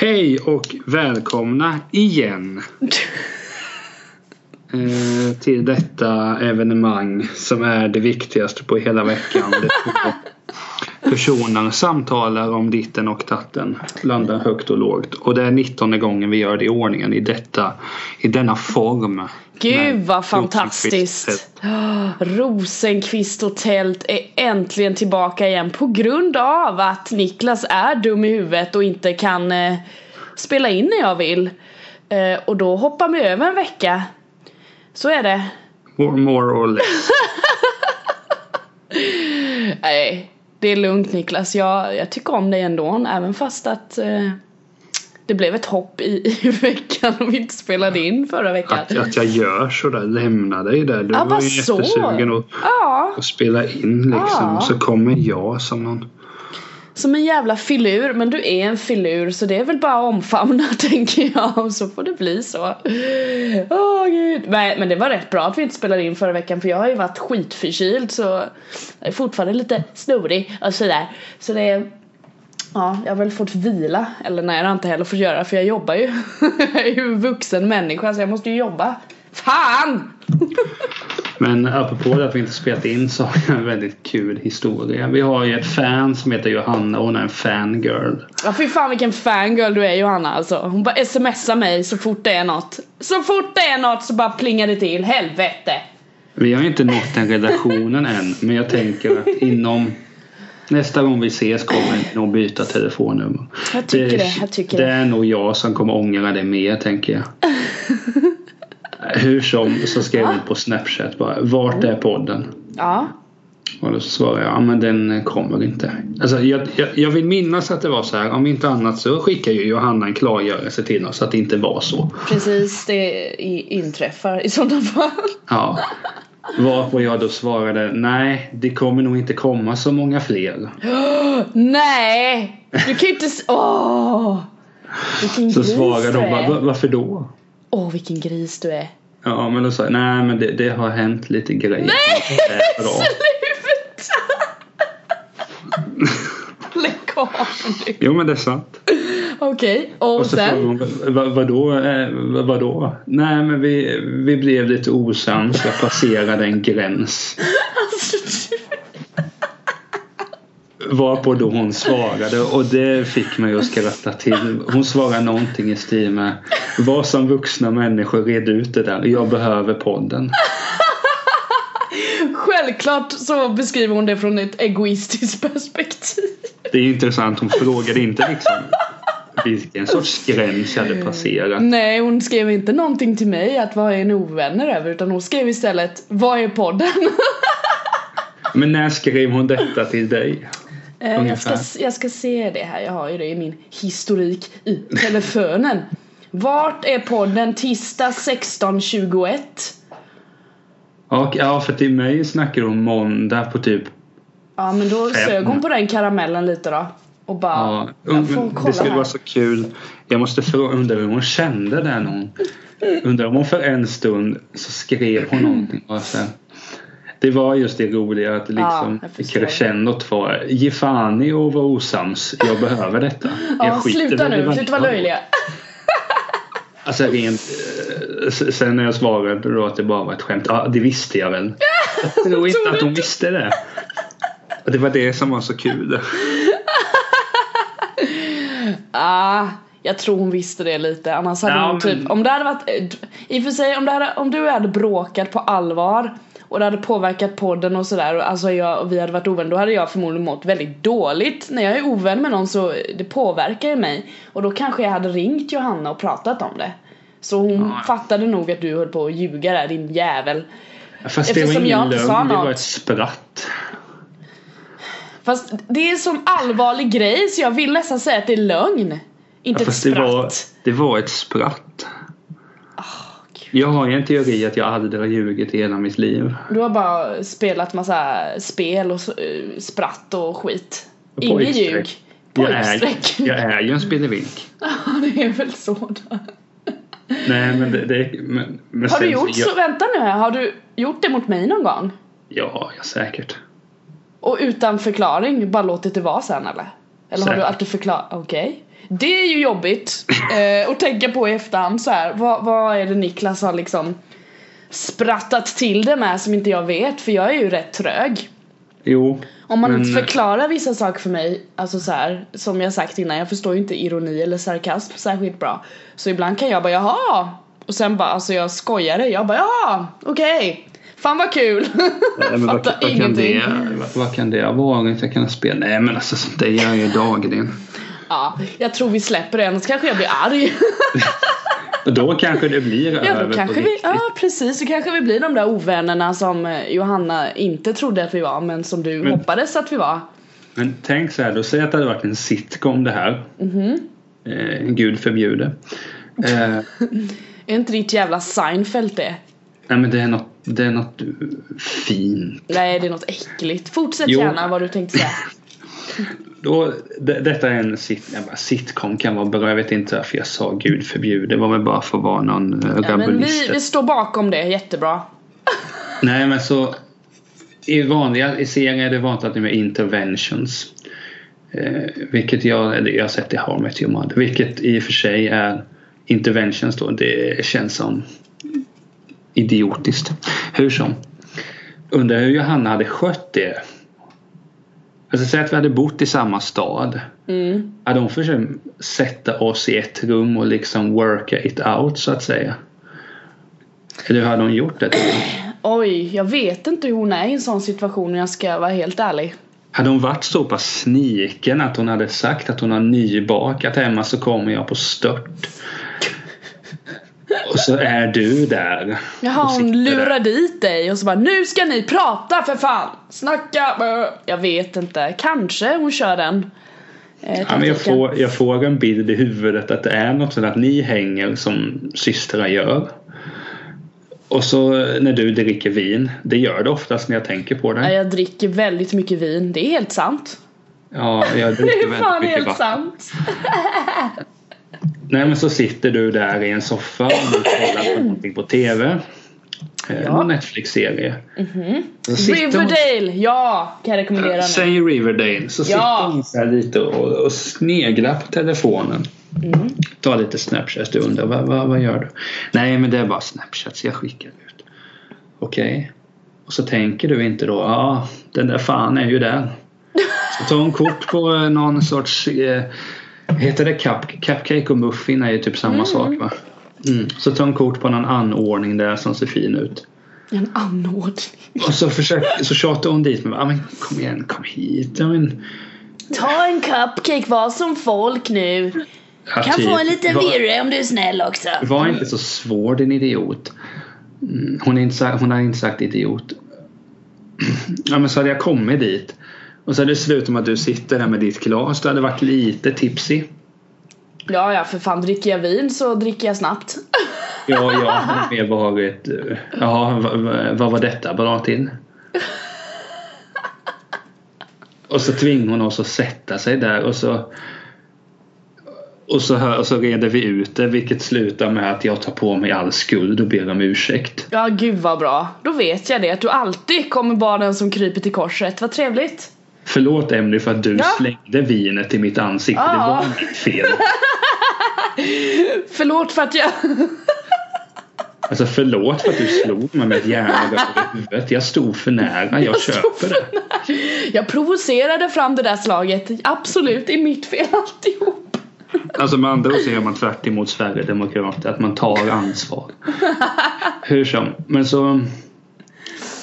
Hej och välkomna igen eh, till detta evenemang som är det viktigaste på hela veckan. Personer samtalar om ditten och tatten, landar högt och lågt. Och det är 19 gången vi gör det i ordningen i, detta, i denna form. Gud vad fantastiskt! Oh, Rosenqvist och tält är äntligen tillbaka igen på grund av att Niklas är dum i huvudet och inte kan eh, spela in när jag vill. Eh, och då hoppar vi över en vecka. Så är det. More, more or less. Nej, det är lugnt Niklas. Jag, jag tycker om dig ändå, även fast att eh, det blev ett hopp i, i veckan och vi inte spelade in förra veckan. Att, att jag gör sådär, lämnar dig där. Du Ja, var ju så. jättesugen att, Ja, att spela in liksom. Ja. Så kommer jag som någon som en jävla filur, men du är en filur så det är väl bara att omfamna tänker jag och så får det bli så. Åh gud. Nej men det var rätt bra att vi inte spelade in förra veckan för jag har ju varit skitförkyld så jag är fortfarande lite snorig och sådär. Så det är Ja, jag har väl fått vila. Eller nej, det har jag inte heller fått göra för jag jobbar ju. jag är ju en vuxen människa så jag måste ju jobba. Fan! Men apropå det att vi inte spelat in så har jag en väldigt kul historia. Vi har ju ett fan som heter Johanna och hon är en fangirl. Ja fy fan vilken fangirl du är Johanna alltså. Hon bara smsar mig så fort det är något. Så fort det är något så bara plingar det till. Helvete! Vi har inte nått den relationen än men jag tänker att inom nästa gång vi ses kommer vi nog byta telefonnummer. Jag tycker det, jag tycker det det. är nog jag som kommer ångra det mer tänker jag. Hur som så skrev ut på snapchat bara Vart är podden? Ja. Och då svarade jag, ja men den kommer inte. Alltså jag, jag, jag vill minnas att det var så här, om inte annat så skickar ju Johanna en klargörelse till oss att det inte var så. Precis, det inträffar i sådana fall. Ja. Varpå jag då svarade, nej det kommer nog inte komma så många fler. Nej! Du kan ju inte Åh! Vilken Så svarade de, bara, "Va- är. varför då? Åh vilken gris du är. Ja men då sa jag, nej men det, det har hänt lite grejer. Nej! Är bra. Lägg av nu. Jo men det är sant. Okej, och, Och så sen? hon, "Va- vadå? Eh, vad- vadå? Nej men vi, vi blev lite osams, jag passerade en gräns. Alltså, Varpå då hon svarade och det fick mig att skratta till. Hon svarade någonting i stil med Vad som vuxna människor red ut det där. Jag behöver podden. Självklart så beskriver hon det från ett egoistiskt perspektiv. Det är intressant. Hon frågade inte liksom vilken sorts gräns hade passerat. Nej, hon skrev inte någonting till mig att vad är en ovänner över utan hon skrev istället vad är podden? Men när skrev hon detta till dig? Eh, jag, ska, jag ska se det här, jag har ju det i min historik i telefonen. Vart är podden tisdag 16.21? Och, ja för till mig snackar hon måndag på typ Ja men då Fem. sög hon på den karamellen lite då. Och bara, Ja, jag får kolla det skulle här. vara så kul. Jag måste fråga, undra hur hon kände där när hon Undrar om hon för en stund så skrev hon någonting. Och här. Det var just det roliga att liksom förstår. crescendot var Ge fan i att vara osams. Jag behöver detta. Ja, jag skiter sluta nu, sluta vara löjliga. Alltså rent eh, Sen när jag svarade då att det bara var ett skämt. Ja det visste jag väl. Jag tror inte att hon visste det. Och det var det som var så kul. Ah, jag tror hon visste det lite. Annars hade Ja, hon typ, men- om det hade varit, eh, i och för sig om, hade, om du hade bråkat på allvar och det hade påverkat podden och sådär och alltså jag, och vi hade varit ovänner då hade jag förmodligen mått väldigt dåligt. När jag är ovän med någon så det påverkar ju mig och då kanske jag hade ringt Johanna och pratat om det. Så hon Ja. fattade nog att du höll på att ljuga där din jävel. Fast det var Eftersom ingen lögn. Det var ett spratt. Fast det är en sån allvarlig grej så jag vill nästan säga att det är lögn. Inte Ja, ett fast det spratt. var, det var ett spratt. Jag har ju en teori att jag aldrig har ljugit i hela mitt liv. Du har bara spelat massa spel och eh, spratt och skit. Pojkstreck. ljug. Jag Pojkstreck. jag är ju en spelevink. Ja, det är väl så då. Nej men det, det men, men Har du sen gjort jag, så? Vänta nu här. Har du gjort det mot mig någon gång? Ja, ja säkert. Och utan förklaring bara låtit det vara sen eller? Eller har du Säkert. alltid förklarat? Okej. Det är ju jobbigt eh, att tänka på i efterhand så här. Vad, vad är det Niklas har liksom sprattat till det med som inte jag vet? För jag är ju rätt trög. Jo. Om man men- inte förklarar vissa saker för mig, alltså så här, som jag sagt innan, jag förstår ju inte ironi eller sarkasm särskilt bra. Så ibland kan jag bara jaha! Och sen bara, alltså jag skojar jag bara jaha, okej. Fan vad kul! Nej, vad, vad, kan det, vad, vad kan det varit? Jag kan ha spelat. Nej men alltså sånt där gör jag ju dagligen. Ja, jag tror vi släpper det, annars kanske jag blir arg. Då kanske det blir Ja över då på kanske vi, riktigt. ja precis, så kanske vi blir de där ovännerna som eh, Johanna inte trodde att vi var men som du Men- hoppades att vi var. Men tänk så här, då säg att det hade varit en sitcom det här. Mhm. Eh, Gud förbjude. Eh, Är inte ditt jävla Seinfeld det? nej men det är något, det är något fint. Nej det är något äckligt. Fortsätt Jo. gärna vad du tänkte säga. Då, det, detta är en sit, bara, sitcom kan vara bra. Jag vet inte varför jag sa Gud förbjude. Det var väl bara för att vara någon eh, Ja, men rabulist. vi, vi står bakom det, jättebra. Nej men så i vanliga i serier är det vanligt att det är interventions. Eh, vilket jag, jag har sett i How I Met Your Mother. Vilket i och för sig är interventions då. Det känns som idiotiskt. Hur som. Undrar hur Johanna hade skött det. Alltså säg att vi hade bott i samma stad. Mm. Hade hon försökt sätta oss i ett rum och liksom worka it out så att säga? Eller hur hade hon gjort det? Oj, jag vet inte hur hon är i en sån situation om jag ska vara helt ärlig. Hade hon varit så pass sniken att hon hade sagt att hon har nybakat hemma så kommer jag på stört. Och så är du där. Jaha, hon där. lurar dit dig och så bara Nu ska ni prata för fan! Snacka! bö." Jag vet inte, kanske hon kör den. Eh, Ja, men jag, får, jag får en bild i huvudet att det är något sånt att ni hänger som systrar gör. Och så när du dricker vin, det gör det oftast när jag tänker på Ja, det. Jag dricker väldigt mycket vin, det är helt sant. Ja, jag Det dricker är fan väldigt mycket helt vatten. sant. Nej men så sitter du där i en soffa och du kollar på någonting på TV. Eh, Ja. Någon Netflix-serie. Så sitter hon- Riverdale, ja! Kan jag rekommendera nu. Säg Riverdale så Ja. sitter hon så här lite och, och sneglar på telefonen. Mm. Tar lite snapshots du undrar vad, vad, vad gör du? Nej men det är bara snapshots jag skickar ut. Okej. Och så tänker du inte då ja den där fan är ju där. Så tar hon kort på eh, någon sorts eh, Heter det cup, cupcake och muffin är ju typ samma sak va? Mm. Så tar hon kort på någon anordning där som ser fin ut. En anordning. Och så, försöker, så tjatar hon dit mig. Men kom igen, kom hit. Men, Ta en cupcake, var som folk nu. ja, Kan typ. få en liten virre om du är snäll också. Var inte så svår din idiot. Mm, Hon, är inte, hon har inte sagt idiot. Ja men så hade jag kommit dit. Och så med att du sitter där med ditt glas. Du hade varit lite tipsy. Ja, ja, för fan dricker jag vin så dricker jag snabbt. Ja, jag hade mer varit... eh, Ja, vad, var detta bra till? Och så tvingar hon oss att sätta sig där och så... Och så, hör, och så reder vi ut det vilket slutar med att jag tar på mig all skuld och ber om ursäkt. Ja, gud vad bra. Då vet jag det, att du alltid kommer vara den som kryper till korset. Vad trevligt. Förlåt Emily för att du Ja. slängde vinet i mitt ansikte. Det Ja. var mitt fel. Förlåt för att jag... Alltså förlåt för att du slog mig med ett järnrör i huvudet. Jag stod för nära. Jag köper det. Jag provocerade fram det där slaget. Absolut, det är mitt fel alltihop. Alltså med andra ord så gör man tvärt emot Sverigedemokrater. Att man tar ansvar. Hur som. Men så.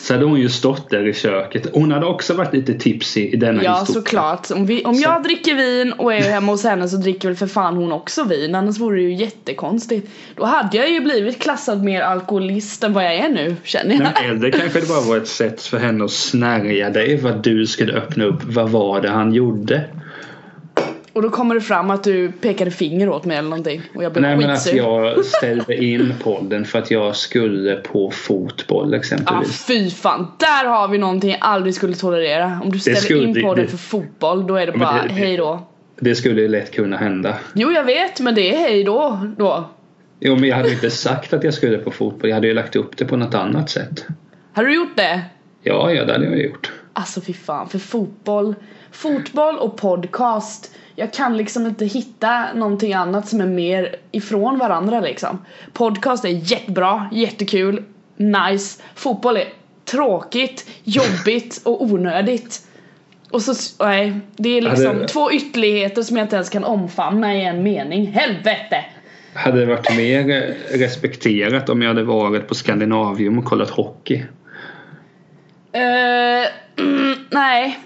Så hade hon ju stått där i köket. Hon hade också varit lite tipsy i denna Ja, historia. såklart. Om, vi, om jag dricker vin och är hemma hos henne så dricker väl för fan hon också vin. Annars vore det ju jättekonstigt. Då hade jag ju blivit klassad mer alkoholist än vad jag är nu, känner jag. Men eller kanske det bara var ett sätt för henne att snärja dig för att du skulle öppna upp. Vad var det han gjorde? Och då kommer det fram att du pekade finger åt mig eller någonting. Och jag blev Nej men att jag ställde in podden för att jag skulle på fotboll Ah, exempelvis. fy fan, där har vi någonting jag aldrig skulle tolerera. Om du ställer skulle- in på det- för fotboll, då är det bara det- hej då. Det skulle ju lätt kunna hända. Jo, jag vet, men det är hej då. då. Jo men jag hade inte sagt att jag skulle på fotboll. Jag hade ju lagt upp det på något annat sätt. Har du gjort det? Ja, ja det hade jag gjort. Alltså fy fan, för fotboll, fotboll och podcast jag kan liksom inte hitta någonting annat som är mer ifrån varandra liksom. Podcast är jättebra, jättekul, nice. Fotboll är tråkigt, jobbigt och onödigt. Och så, nej, det är liksom Hade- två ytterligheter som jag inte ens kan omfamna i en mening. Helvete! Hade det varit mer respekterat om jag hade varit på Skandinavium och kollat hockey? Eh, mm, nej.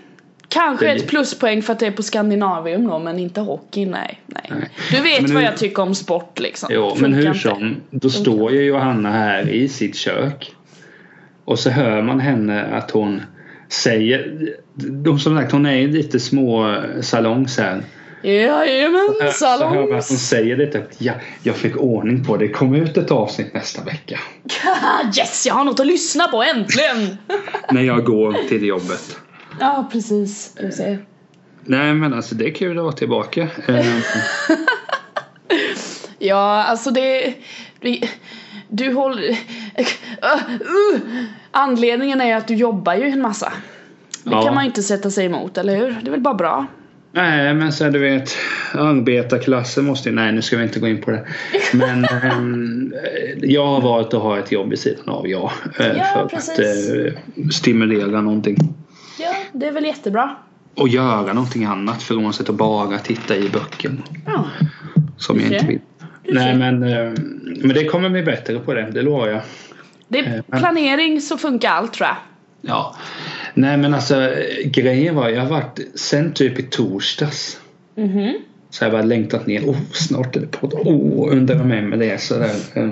Kanske ett pluspoäng för att det är på Skandinavium då men inte hockey, nej. nej. Nej. Du vet Men vad jag tycker om sport liksom. Jo, men Funkar hur inte. som. Då står ju Johanna här i sitt kök. Och så hör man henne att hon säger... De som sagt, hon är ju lite små salongs här. Jajamän, Så hör man att hon salongs. säger det att ja, jag fick ordning på det. Kommer ut ett avsnitt nästa vecka. Yes, jag har något att lyssna på äntligen! När jag går till jobbet. Ja, precis. Du ser. Nej men alltså det är kul att vara tillbaka. Eh, Ja, alltså det... det du håller... Uh. Anledningen är att du jobbar ju en massa. Det Ja. kan man ju inte sätta sig emot, eller hur? Det är väl bara bra? Nej men så du vet arbetarklassen måste ju, nej nu ska vi inte gå in på det. Men ehm, jag har valt att ha ett jobb vid sidan av ja. eh, Ja, för precis. att eh, stimulera någonting. Det är väl jättebra. Och göra någonting annat frånsett att bara titta i böcker. Ja. Som jag inte ser. vill. Du Nej men, eh, men det kommer bli bättre på det, det lovar jag. Det Eh, är men- planering så funkar allt tror jag. Ja. Nej men alltså eh, grejen var jag har varit sen typ i torsdags. Mhm. Så jag har bara längtat ner. Oh, snart är det podd. Oh, undrar vem det är sådär. Eh,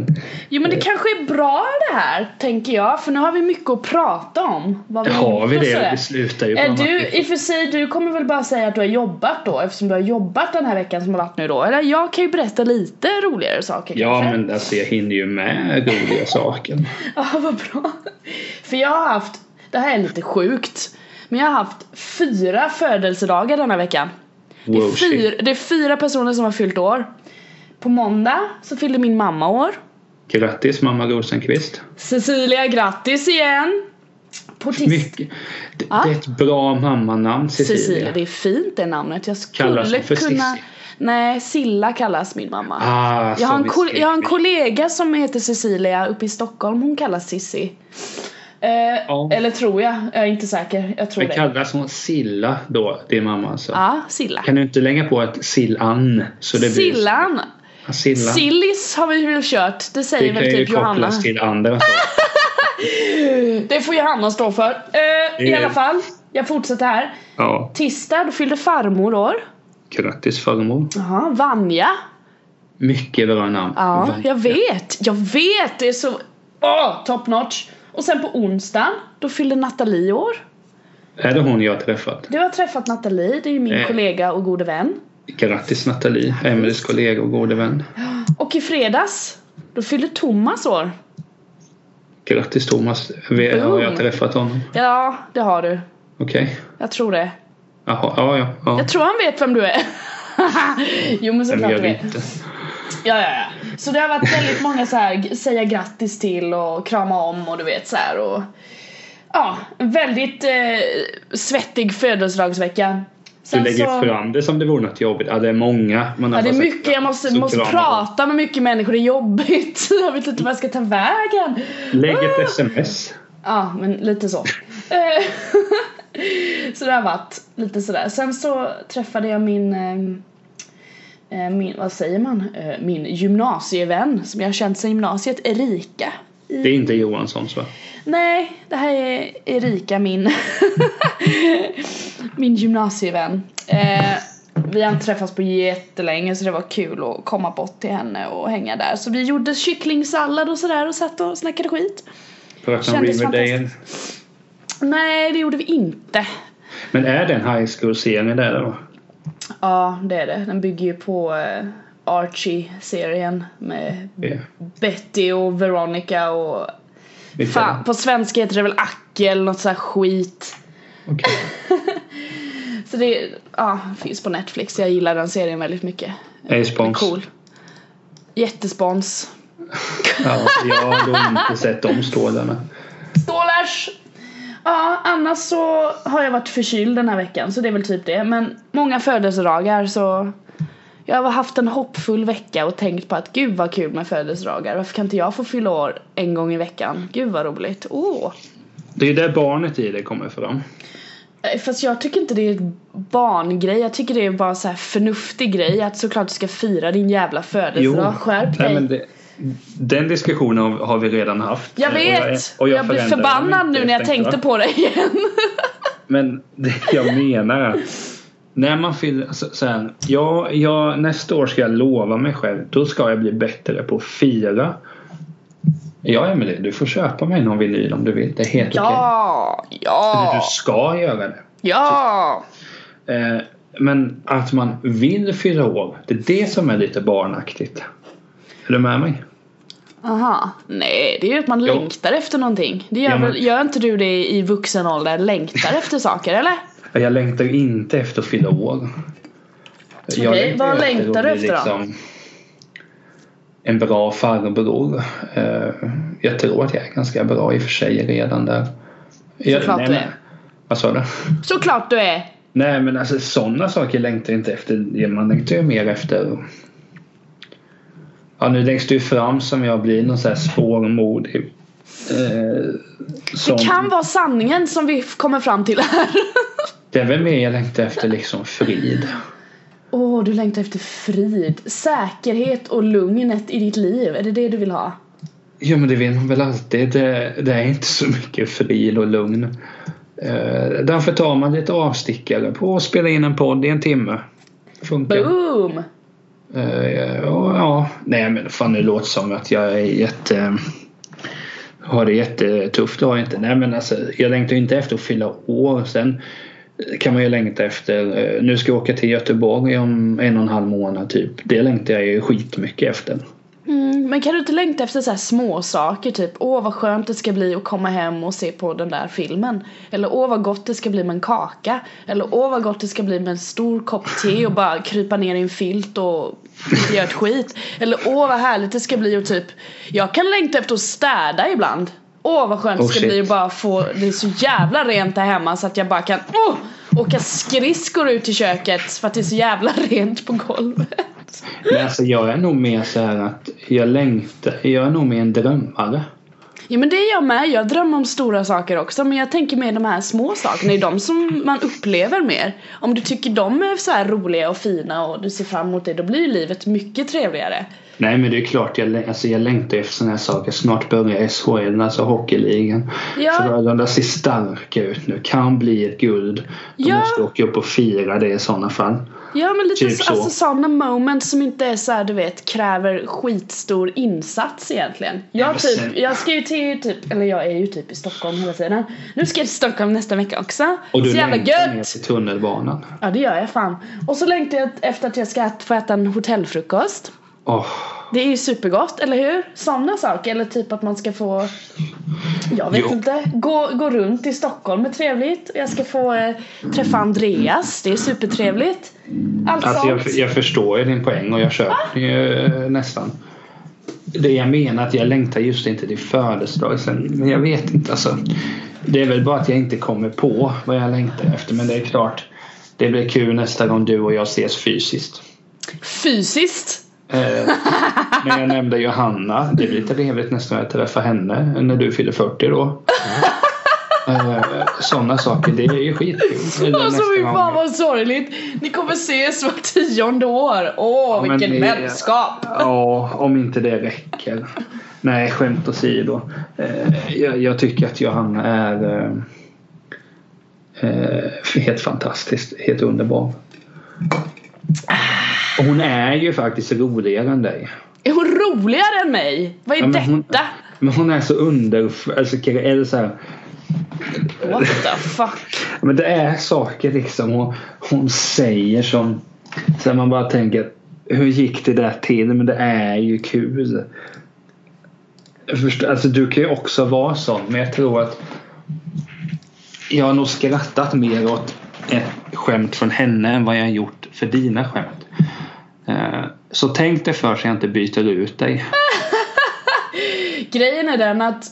Jo men det kanske är bra det här, tänker jag. För nu har vi mycket att prata om. Vad vi Har vi det? Vi slutar ju på du, i och för sig, du kommer väl bara säga att du har jobbat då eftersom du har jobbat den här veckan som har varit nu då? Eller jag kan ju berätta lite roligare saker Ja kanske. men alltså jag hinner ju med roliga saker. Ja vad bra. För jag har haft, det här är lite sjukt. Men jag har haft fyra födelsedagar denna veckan. Det är, fyra, det är fyra personer som har fyllt år. På måndag så fyllde min mamma år. Grattis mamma Rosenqvist. Cecilia, grattis igen! På tis- Mycket. Det, Ja. det är ett bra mammanamn Cecilia. Cecilia, det är fint det namnet. Jag skulle Kallas för kunna... Cissi? Nej, Silla kallas min mamma. Ah, jag, har en jag har en kollega som heter Cecilia uppe i Stockholm. Hon kallas Sissi. Eh, Ja. Eller tror jag. Jag är inte säker. Jag tror det. kallas hon Silla då, din mamma alltså? Ja, Silla. Kan du inte lägga på ett Sillan? Så det blir Sillan. Ja, Silla. Sillis har vi väl kört. Det det säger kan väl typ Johanna. kopplas till andra. Det får Johanna stå för. Eh, I Det- alla fall. Jag fortsätter här. Ja, Tisdag, då fyllde farmor år. grattis farmor. Jaha, Vanja. Mycket bra namn. Ja, Van- jag vet. Jag vet. Det är så... Åh, top notch. Och sen på onsdagen, då fyllde Nathalie år. Är det hon jag har träffat? Du har träffat Nathalie, det är ju min Eh. kollega och gode vän. Grattis Nathalie, Emelies kollega och gode vän. Och i fredags, då fyllde Thomas år. Grattis Thomas. Vi, har jag träffat honom? Ja, det har du. Okej. Jag tror det. Jaha, ja ja. ja. Jag tror han vet vem du är. jo men såklart du vet. inte. Ja, ja, ja. Så det har varit väldigt många så här säga grattis till och krama om och du vet så här och Ja, väldigt eh, svettig födelsedagsvecka. Du Sen lägger så- fram det som det vore något jobbigt. Ja, det är många. Man Ja det är sagt, mycket, jag måste, måste prata med mycket människor, det är jobbigt. Jag vet inte vad jag ska ta vägen. Lägg ett sms. Ja, men lite så. Eh, så det har varit lite sådär. Sen så träffade jag min, eh, min vad säger man, eh, min gymnasievän som jag har känt sedan gymnasiet, Erika. I- Det är inte Johanssons va? Nej, det här är Erika, min, min gymnasievän. Eh, vi har inte träffats på jättelänge så det var kul att komma bort till henne och hänga där. Så vi gjorde kycklingsallad och sådär och satt och snackade skit. Pratar om Riverdale. Nej, det gjorde vi inte. Men är det en high school-serie där då? Ja, det är det. Den bygger ju på eh, Archie-serien med Det- Betty och Veronica och Vilka fan, på svenska heter det väl Acke eller något sånt här skit. Okej. Så det ja, finns på Netflix. Jag gillar den serien väldigt mycket. A-spons. Cool. Jättespons. Ja, jag har inte sett de stålarna. Stålars! Ja, annars så har jag varit förkyld den här veckan så det är väl typ det. Men många födelsedagar så jag har haft en hoppfull vecka och tänkt på att gud vad kul med födelsedagar. Varför kan inte jag få fylla år en gång i veckan? Gud vad roligt. Åh! Det är där barnet i det kommer fram. Eh, Fast jag tycker inte det är en barngrej. Jag tycker det är bara så här förnuftig grej att såklart du ska fira din jävla födelsedag. Skärp dig. Nej, men det, den diskussionen har, vi redan haft. Jag Eh, vet! och Och jag, jag blir förbannad nu när jag tänkte tänkte jag. på det igen. Men det jag menar är när man fyller, så här, ja, jag, nästa år ska jag lova mig själv, då ska jag bli bättre på att fira. Ja Emelie, du får köpa mig någon vinyl om du vill. Det är helt okej. Ja! Eller Ja! Du ska göra det. Ja! Eh, men att man vill fylla år, det är det som är lite barnaktigt. Är du med mig? Aha. Nej, det är ju att man Jo. längtar efter någonting. Det gör, Ja, men- väl, gör inte du det i vuxen ålder? Längtar efter saker eller? Jag längtar ju inte efter att fylla år. Okej, vad efter längtar du efter då? En bra farbror. Eh, Jag tror att jag är ganska bra i och för sig redan där. Jag, Såklart nej, du är. Vad sa du? Såklart du är! Nej men alltså sådana saker längtar jag inte efter. Man längtar ju mer efter Ja nu läggs det ju fram som jag blir någon sån här svårmodig eh, som, Det kan vara sanningen som vi kommer fram till här. Det är väl mer jag längtar efter liksom frid. Åh, du längtar efter frid, säkerhet och lugnet i ditt liv. Är det det du vill ha? Jo men det vill man väl alltid. Det, det är inte så mycket frid och lugn. Eh, därför tar man lite avstickare på att spela in en podd i en timme. Funkar. Boom! Eh, ja, ja, nej men fan det låter som att jag är jätte eh, har det jättetufft. Det har jag inte. Nej men alltså jag längtar ju inte efter att fylla år. Sen kan man ju längta efter. Eh, nu ska jag åka till Göteborg om en och en halv månad typ. Det längtar jag ju skitmycket efter. Men kan du inte längta efter så här små saker typ åh vad skönt det ska bli att komma hem och se på den där filmen. Eller åh vad gott det ska bli med en kaka. Eller åh vad gott det ska bli med en stor kopp te och bara krypa ner i en filt och inte göra ett skit. Eller åh vad härligt det ska bli och typ jag kan längta efter att städa ibland. Åh vad skönt det Oh, ska shit. bli att bara få det är så jävla rent där hemma så att jag bara kan åh, åka skridskor ut i köket för att det är så jävla rent på golvet Men alltså jag är nog mer så här att jag längtar. Jag är nog mer en drömmare. Ja men det är jag med, jag drömmer om stora saker också men jag tänker mer de här små sakerna, det är de som man upplever mer. Om du tycker de är så roliga och fina och du ser fram emot det då blir ju livet mycket trevligare. Nej men det är klart jag, alltså, jag längtar efter sådana här saker. Snart börjar SHL, alltså hockeyligan. Ja. Frölunda ser starka ut nu. Kan bli ett guld. De Ja. måste åka upp och fira det i sådana fall. Ja men lite Typ så, så. alltså sådana moments som inte är så här, du vet kräver skitstor insats egentligen. Jag, men typ, jag ska ju till typ, eller jag är ju typ i Stockholm hela tiden. Nu ska jag till Stockholm nästa vecka också. Och du så jävla längtar ner gött! till tunnelbanan. Ja det gör jag fan. Och så längtar jag efter att jag ska få äta en hotellfrukost. Åh, Det är ju supergott, eller hur? Sådana saker, eller typ att man ska få Jag vet Jo. inte, gå, gå runt i Stockholm är trevligt Jag ska få eh, träffa Andreas, det är supertrevligt Allt alltså jag, sånt jag förstår ju din poäng och jag köper ju eh, nästan. Det jag menar att jag längtar just inte till födelsedag. Sen, men jag vet inte alltså. Det är väl bara att jag inte kommer på vad jag längtar efter. Men det är klart. Det blir kul nästa gång du och jag ses fysiskt. Fysiskt Eh, men jag nämnde Johanna. Det blir lite trevligt nästa gång jag träffar henne när du fyller 40 då. Eh, Sådana saker, det är ju skitkul. Alltså fy fan vad sorgligt Ni kommer ses var tionde år Åh men vilken det- vänskap Ja, om inte det räcker. Nej, skämt åsido. Eh, jag, jag tycker att Johanna är eh, eh, helt fantastisk. Helt underbar. Och hon är ju faktiskt roligare än dig. Är hon roligare än mig? Vad är Ja, men hon- detta? Men hon är så under... Alltså, eller så här, What the fuck? men det är saker liksom hon, hon säger som... Så man bara tänker hur gick det där till? Men det är ju kul. Jag förstår, alltså du kan ju också vara sån men jag tror att jag har nog skrattat mer åt ett skämt från henne än vad jag har gjort för dina skämt. Eh, Så tänk dig för så jag inte byter ut dig. Grejen är den att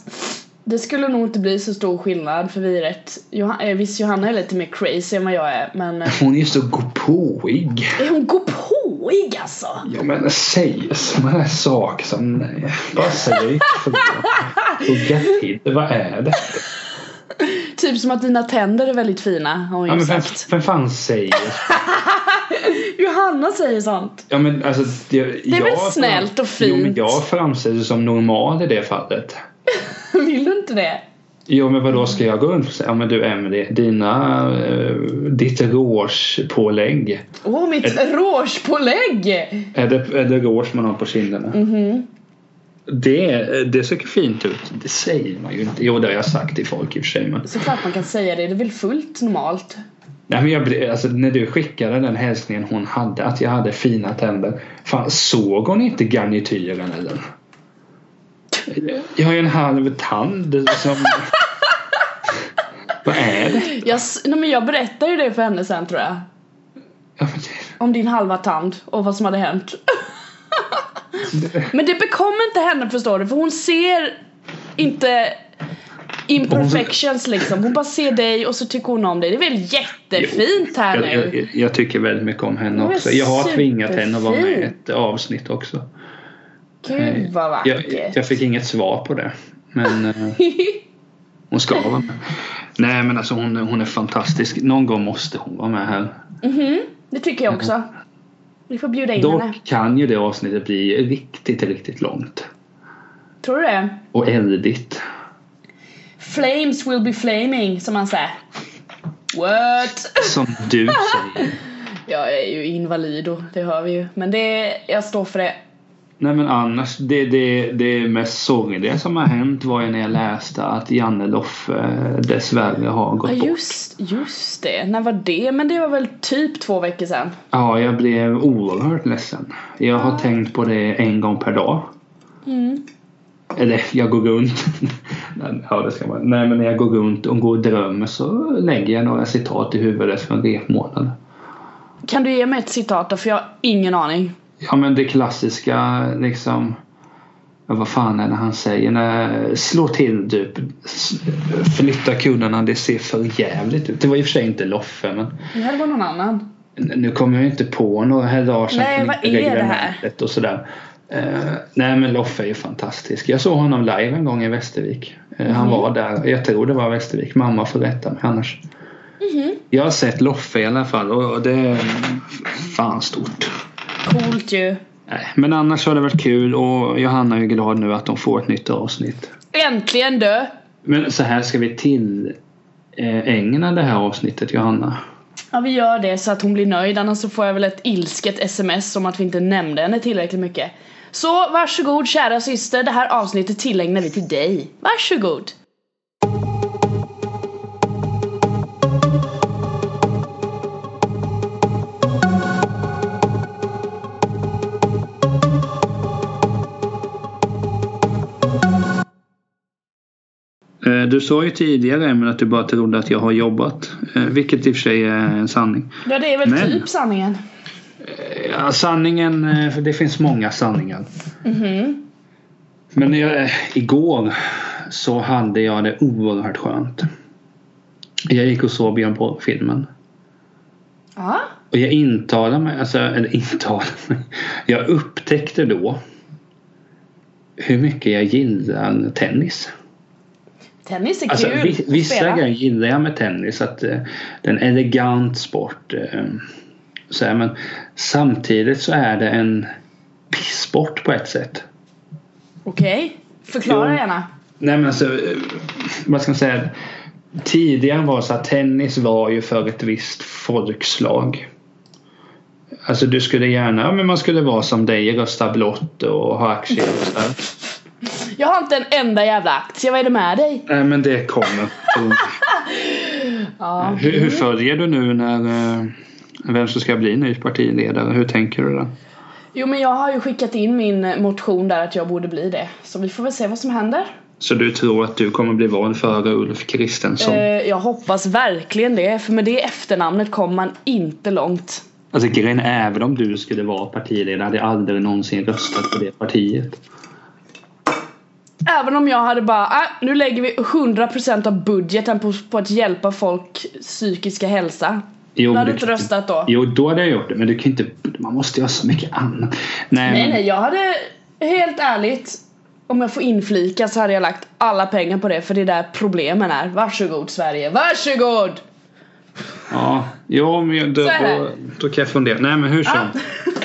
Det skulle nog inte bli så stor skillnad för vi är rätt Johan, eh, Visst Johanna är lite mer crazy än vad jag är men eh, Hon är så gåpåig. Är hon gåpåig alltså? Ja men säg sådana här saker som nej. Bara. Hugga till. Vad är det? Typ som att dina tänder är väldigt fina har hon Ja men vem, vem fan säger Johanna säger sånt Ja men alltså det, Det är väl snällt och Jo men fint. jag framställs som normal i det fallet. Vill du inte det? Jo men vadå ska jag gå runt och säga ja men du Emelie dina uh, ditt rouge-pålägg. Åh mitt rouge-pålägg! Är det, är det rouge man har på kinderna? Mhm Det, det ser fint ut. Det säger man ju inte. Jo det har jag sagt till folk i och för sig men. Såklart man kan säga det, det är väl fullt normalt Nej, men jag, blev- alltså, när du skickade den hälsningen hon hade att jag hade fina tänder. Fan, såg hon inte garnityren eller? Jag har ju en halv tand som... Vad är det? jag, nej, men jag berättar ju det för henne sen tror jag Ja, men det- Om din halva tand och vad som hade hänt Men det bekommer inte henne förstår du för hon ser inte imperfections liksom. Hon bara ser dig och så tycker hon om dig. Det är väl jättefint här jag, nu? jag, jag tycker väldigt mycket om henne också. Jag har tvingat henne att vara med i ett avsnitt också. Gud vad Jag, vackert. jag fick inget svar på det. Men eh, hon ska vara med. Nej men alltså hon, hon är fantastisk. Någon gång måste hon vara med här. Mhm, det tycker jag också. Vi får bjuda in henne. Dock kan ju det avsnittet bli riktigt, riktigt långt. Tror du det? Och eldigt. Flames will be flaming som man säger. What? Som du säger. Jag är ju invalid och det hör vi ju. Men det, jag står för det. Nej men annars, det, det, det mest sorgliga som har hänt var ju när jag läste att Janne Loffe eh, dessvärre har gått Ja bort. just, just det. När var det? Men det var väl typ två veckor sedan. Ja, jag blev oerhört ledsen. Jag har tänkt på det en gång per dag. Mm. Eller jag går runt. ja, det ska man. Nej, men när jag går runt och går och drömmer så lägger jag några citat i huvudet från repmånaden. Kan du ge mig ett citat då? För jag har ingen aning. Ja, men det klassiska liksom. Ja, vad fan är det han säger? När, slå till typ. Flytta kuddarna, det ser för jävligt ut. Det var i och för sig inte Loffe men Det här var någon annan. nu kommer jag inte på några här dagar sedan Nej, vad är det här? och sådär. Eh, nej men Loffe är ju fantastisk. Jag såg honom live en gång i Västervik. Eh, Han Mhm. var där, jag tror det var Västervik. Mamma får rätta mig annars. Mhm. Jag har sett Loffe i alla fall och det är fan stort. Coolt ju. Men annars har det varit kul och Johanna är ju glad nu att de får ett nytt avsnitt. Äntligen dö! Men så här ska vi till eh, ägna det här avsnittet Johanna. Ja vi gör det så att hon blir nöjd annars så får jag väl ett ilsket sms om att vi inte nämnde henne tillräckligt mycket. Så varsågod kära syster, det här avsnittet tillägnar vi till dig. Varsågod! Du sa ju tidigare Emil att du bara trodde att jag har jobbat. eh, Vilket i och för sig är en sanning. Ja det är väl Men- typ sanningen. Ja, sanningen, eh, det finns många sanningar. Mhm. Men jag, eh, igår så hade jag det oerhört skönt. Jag gick och såg Björn Borg-filmen. Ja. Och jag intalade mig, alltså, eller intalade mig. Jag upptäckte då hur mycket jag gillar tennis. Tennis är Alltså, kul att vissa spela. grejer gillar jag med tennis. Att eh, det är en elegant sport. Eh, så här, men samtidigt så är det en pissport på ett sätt. Okej, förklara Jo. gärna. Nej men alltså, eh, vad ska man säga? Tidigare var så att tennis var ju för ett visst folkslag. Alltså du skulle gärna, ja, men man skulle vara som dig, rösta blått och ha aktier och så här. Jag har inte en enda jävla aktie, vad är det med dig? Nej men det kommer. Ja. hur, hur följer du nu när eh, vem som ska bli ny partiledare? Hur tänker du där? Jo men jag har ju skickat in min motion där att jag borde bli det. Så vi får väl se vad som händer. Så du tror att du kommer bli vald före Ulf Kristensson? Eh, jag hoppas verkligen det, för med det efternamnet kommer man inte långt. Alltså grejen är, även om du skulle vara partiledare hade jag aldrig någonsin röstat på det partiet. Även om jag hade bara, äh, nu lägger vi 100% av budgeten på, på att hjälpa folk psykiska hälsa. Jo, du hade du inte röstat då? Jo, då hade jag gjort det. Men du kan inte... Man måste göra så mycket annat. Nej, Nej men, nej, jag hade helt ärligt om jag får inflika så hade jag lagt alla pengar på det för det är där problemen är. Varsågod Sverige, varsågod! Ja, jo, men då, då, då kan jag fundera. Nej, men hur som. Ah.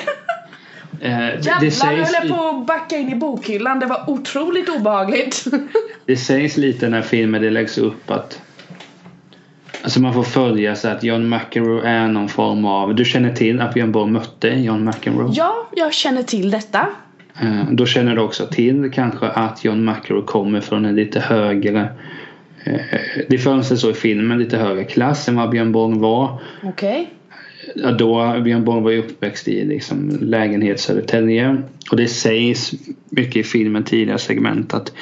Eh, Jävlar det, sägs, höll jag på att backa in i bokhyllan, det var otroligt obehagligt. det sägs lite när filmen det läggs upp att Alltså man får följa så att John McEnroe är någon form av Du känner till att Björn Borg mötte John McEnroe? ja, jag känner till detta. Eh, Då känner du också till kanske att John McEnroe kommer från en lite högre eh, Det framställs så i filmen lite högre klass än vad Björn Borg var. Okej. Ja, då Björn Borg var ju uppväxt i liksom lägenhet Södertälje. Och det sägs mycket i filmen tidigare segment att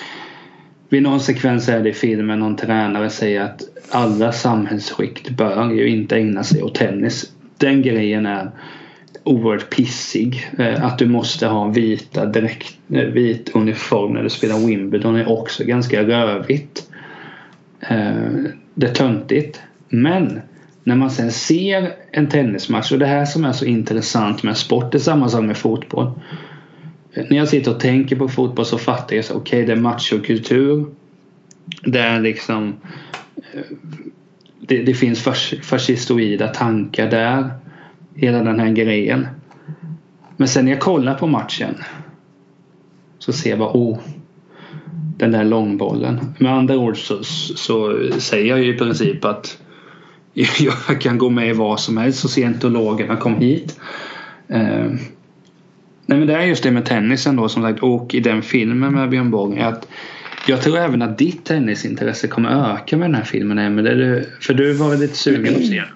vid någon sekvens är det i filmen någon tränare säger att alla samhällsskikt bör ju inte ägna sig åt tennis. Den grejen är oerhört pissig. Eh, att du måste ha vita direkt, eh, vit uniform när du spelar Wimbledon är också ganska rövigt. Eh, det är töntigt. Men när man sen ser en tennismatch och det här som är så intressant med sport, det är samma sak med fotboll. När jag sitter och tänker på fotboll så fattar jag så okej det är machokultur. Det är liksom eh, det, det finns fas, fascistoida tankar där. Hela den här grejen. Men sen när jag kollar på matchen så ser jag bara oh den där långbollen. Med andra ord så, så säger jag ju i princip att jag kan gå med i vad som helst så scientologerna kom hit. Eh, nej men det är just det med tennisen då som sagt och i den filmen med Björn Borg att jag tror även att ditt tennisintresse kommer öka med den här filmen Emelie. För du var lite sugen att se den?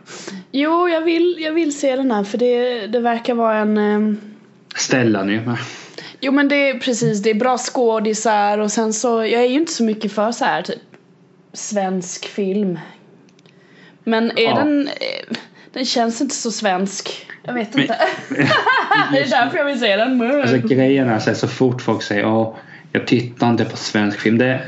Jo, jag vill, jag vill se den här för det, det verkar vara en... ehm, Stellan är med. Jo men det är precis, det är bra skådisar och sen så, jag är ju inte så mycket för så här typ svensk film. Men är Ja. den, eh, den känns inte så svensk. Jag vet Men- inte. det är därför jag vill se den. Alltså grejen är så, så fort folk säger ja jag tittar inte på svensk film. Det,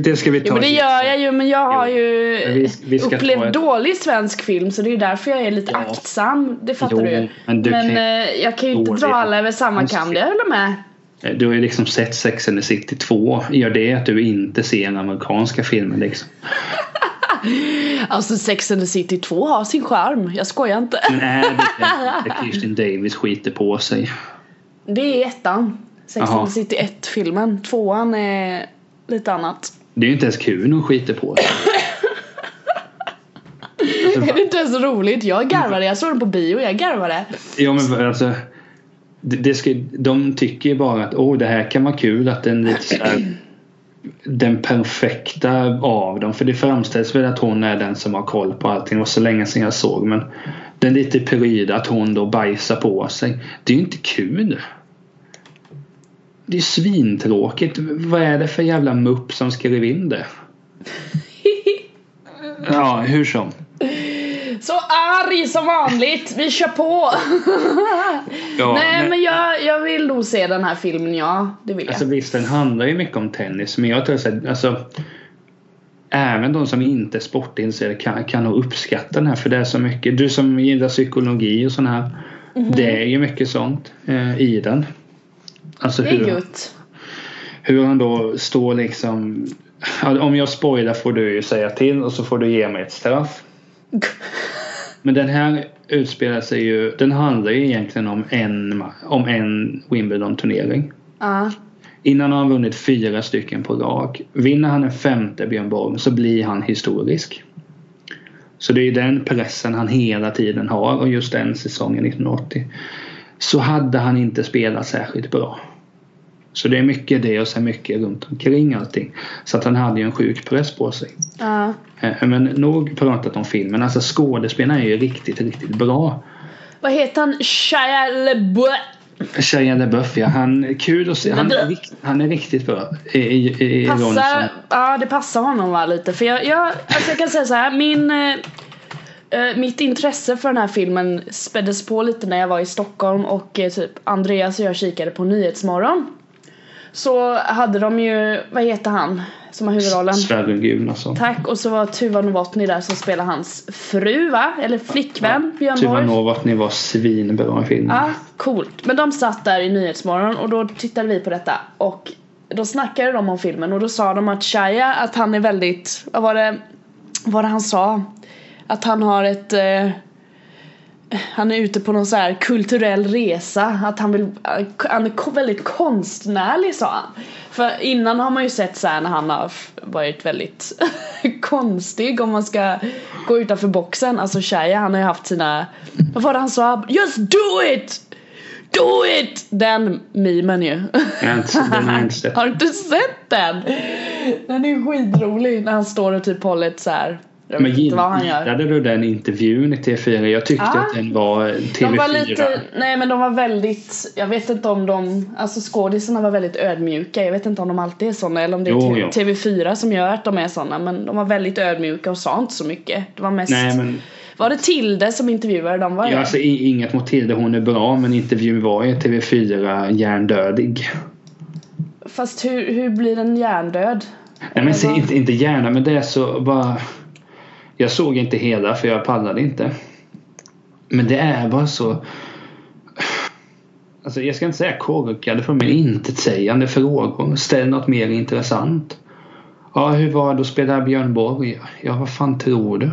det ska vi ta. Jo men det gör jag ju men jag har Jo, ju men vi- vi upplevt ett- dålig svensk film så det är ju därför jag är lite Ja. aktsam. Det fattar Jo, du ju. men du men kan- eh, jag kan ju inte dra alla över samma kam, det håller med. Du har ju liksom sett Sex and the City 2. Gör det att du inte ser en amerikanska filmer liksom? Alltså Sex and the City 2 har sin charm, jag skojar inte. Nej, det är det Kirsten Davis skiter på sig. Det är ettan. Sex and the City 1 filmen. Tvåan är lite annat. Det är ju inte ens kul när hon skiter på sig. Alltså, Är det inte ens roligt? Jag garvade, jag såg den på bio, jag garvade. Ja men alltså det, det ska, De tycker ju bara att åh det här kan vara kul att den lite så här, Den perfekta av dem för det framställs väl att hon är den som har koll på allting. Det var så länge sedan jag såg men Den lite pryda att hon då bajsar på sig. Det är ju inte kul. Det är svintråkigt. Vad är det för jävla mupp som skrev in det? Ja hur som. Så arg som vanligt, vi kör på! Ja, Nej men- men jag, jag vill nog se den här filmen, ja. Det vill jag. Alltså visst, den handlar ju mycket om tennis. Men jag tror att alltså, även de som inte är sportintresserade kan, kan nog uppskatta den här. För det är så mycket. Du som gillar psykologi och sånt här. Mhm. Det är ju mycket sånt eh, i den. Alltså det är hur, hur han då står liksom. Om jag spoilar får du ju säga till och så får du ge mig ett straff. Men den här utspelar sig ju. Den handlar ju egentligen om en, om en Wimbledon-turnering. Ja. Innan har han vunnit fyra stycken på rak. Vinner han en femte Björn Borg så blir han historisk. Så det är den pressen han hela tiden har och just den säsongen 1980. Så hade han inte spelat särskilt bra. Så det är mycket det och sen mycket runt omkring allting. Så att han hade ju en sjuk press på sig. ja. Eh, Men nog pratat om filmen. Alltså skådespelarna är ju riktigt, riktigt bra. Vad heter han? Shia LaBeouf. Shia LaBeouf ja, han kul att se. Han han är riktigt bra i, i, i Passar, ja det passar honom va lite för jag, jag, alltså jag kan säga så här, min eh, eh, mitt intresse för den här filmen späddes på lite när jag var i Stockholm och eh, typ Andreas och jag kikade på Nyhetsmorgon. Så hade de ju, vad heter han som har huvudrollen? Sverre Gudnason. Tack och så var Tuva Novotny där som spelar hans fru va? Eller flickvän Björn Tuva. Novotny var svinbra i filmen. Ja, coolt. Men de satt där i Nyhetsmorgon och då tittade vi på detta och då snackade de om filmen och då sa de att Shia att han är väldigt, vad var det, vad var det han sa? Att han har ett eh, han är ute på någon så här kulturell resa, att han vill, han är väldigt konstnärlig sa han. För innan har man ju sett så här när han har varit väldigt konstig om man ska gå utanför boxen. Alltså Shia han har ju haft sina, vad var det han sa? Just do it! Do it! Den memen ju. Har den har jag inte sett. Har du inte sett den? Den är skitrolig när han står och typ håller ett så här. Jag Men gillade du den intervjun i TV4? Jag tyckte Ja. att den var TV4. De var lite, nej men de var väldigt, jag vet inte om de, alltså skådisarna var väldigt ödmjuka. Jag vet inte om de alltid är såna eller om det är Jo, T- jo. TV4 som gör att de är såna. Men de var väldigt ödmjuka och sa inte så mycket. Det var mest, Nej men var det Tilde som intervjuade dem? Var det? ja, alltså, inget mot Tilde, hon är bra men intervjun var ju TV4 hjärndödig. Fast hur, hur blir en hjärndöd? Nej men vad? inte, inte gärna men det är så bara jag såg inte hela för jag pallade inte. Men det är bara så Alltså jag ska inte säga korkade för mig intetsägande frågor. Ställ något mer intressant. Ja hur var det att spela Björn Borg? Ja vad fan tror du?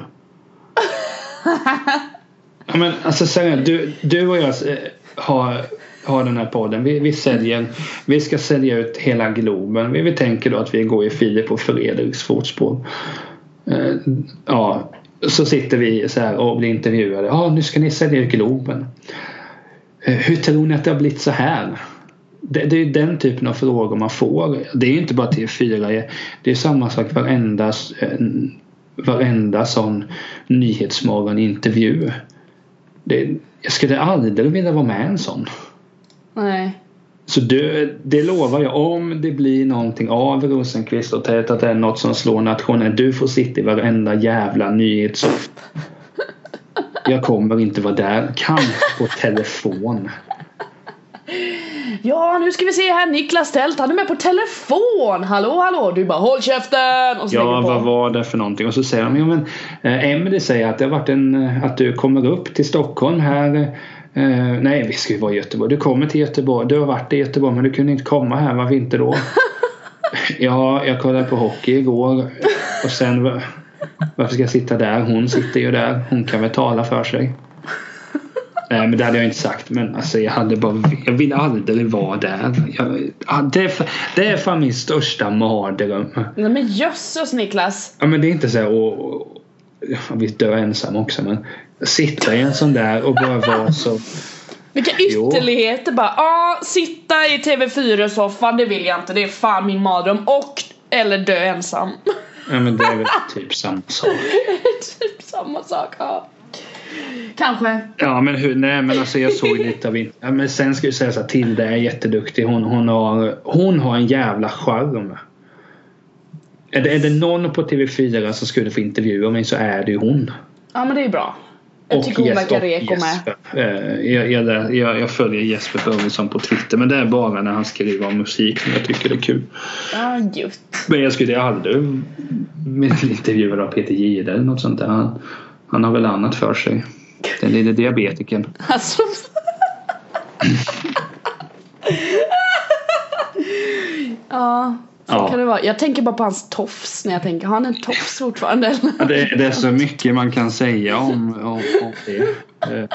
ja, men alltså seriöst, du, du och jag eh, har, har den här podden. Vi, vi säljer Vi ska sälja ut hela Globen. Vi, vi tänker då att vi går i Filip och Fredriks fotspår. Eh, ja, så sitter vi så här och blir intervjuade. Ja, nu ska ni sälja Globen. Eh, hur tror ni att det har blivit så här? Det, det är ju den typen av frågor man får. Det är ju inte bara TV4. Det är samma sak varenda, eh, varenda sån Nyhetsmorgon-intervju. Det, jag skulle aldrig vilja vara med i en sån. Nej. Så det, det lovar jag. Om det blir någonting av Rosenqvist och Tätt att det är något som slår nationellt. Du får sitta i varenda jävla nyhetssoft. Jag kommer inte vara där. Kanske på telefon. Ja, nu ska vi se här. Niklas Tält, han är med på telefon. Hallå, hallå. Du bara håll käften. Och så Ja, vad var det för någonting? Och så säger de, ja men eh, Emelie säger att det har varit en, eh, att du kommer upp till Stockholm här. Eh, nej, vi ska ju vara i Göteborg. Du kommer till Göteborg. Du har varit i Göteborg men du kunde inte komma här. Varför inte då? ja, jag kollade på hockey igår. Och sen, va- varför ska jag sitta där? Hon sitter ju där. Hon kan väl tala för sig. Nej men det hade jag inte sagt men alltså jag hade bara Jag vill aldrig vara där. Jag, ja, det, är, det är fan min största mardröm. Nej men jösses Niklas. Ja men det är inte så här och, och ja, visst dö ensam också men sitta i en sån där och bara vara så Vilka ytterligheter bara. Ja, sitta i TV4-soffan det vill jag inte. Det är fan min mardröm. Och eller dö ensam. Ja men det är väl typ samma sak. typ samma sak. Ja. Kanske. Ja men hur, nej men alltså jag såg lite av in, ja, men sen ska jag säga så här Tilde är jätteduktig. Hon, hon, har, hon har en jävla charm. Är det, är det någon på TV4 som skulle få intervjua mig så är det ju hon. Ja men det är bra. Jag tycker hon Jes- verkar och reko med. Jesper. Jag, jag, jag, jag följer Jesper Börjesson på Twitter men det är bara när han skriver om musik som jag tycker det är kul. Ja just. Men jag skulle aldrig intervjua av Peter Jihde eller något sånt där. Han, han har väl annat för sig. Den lille diabetikern. Alltså. ja. Så Ja. kan det vara. Jag tänker bara på hans tofs när jag tänker, har han en tofs fortfarande? Ja, det, det är så mycket man kan säga om, om, om det.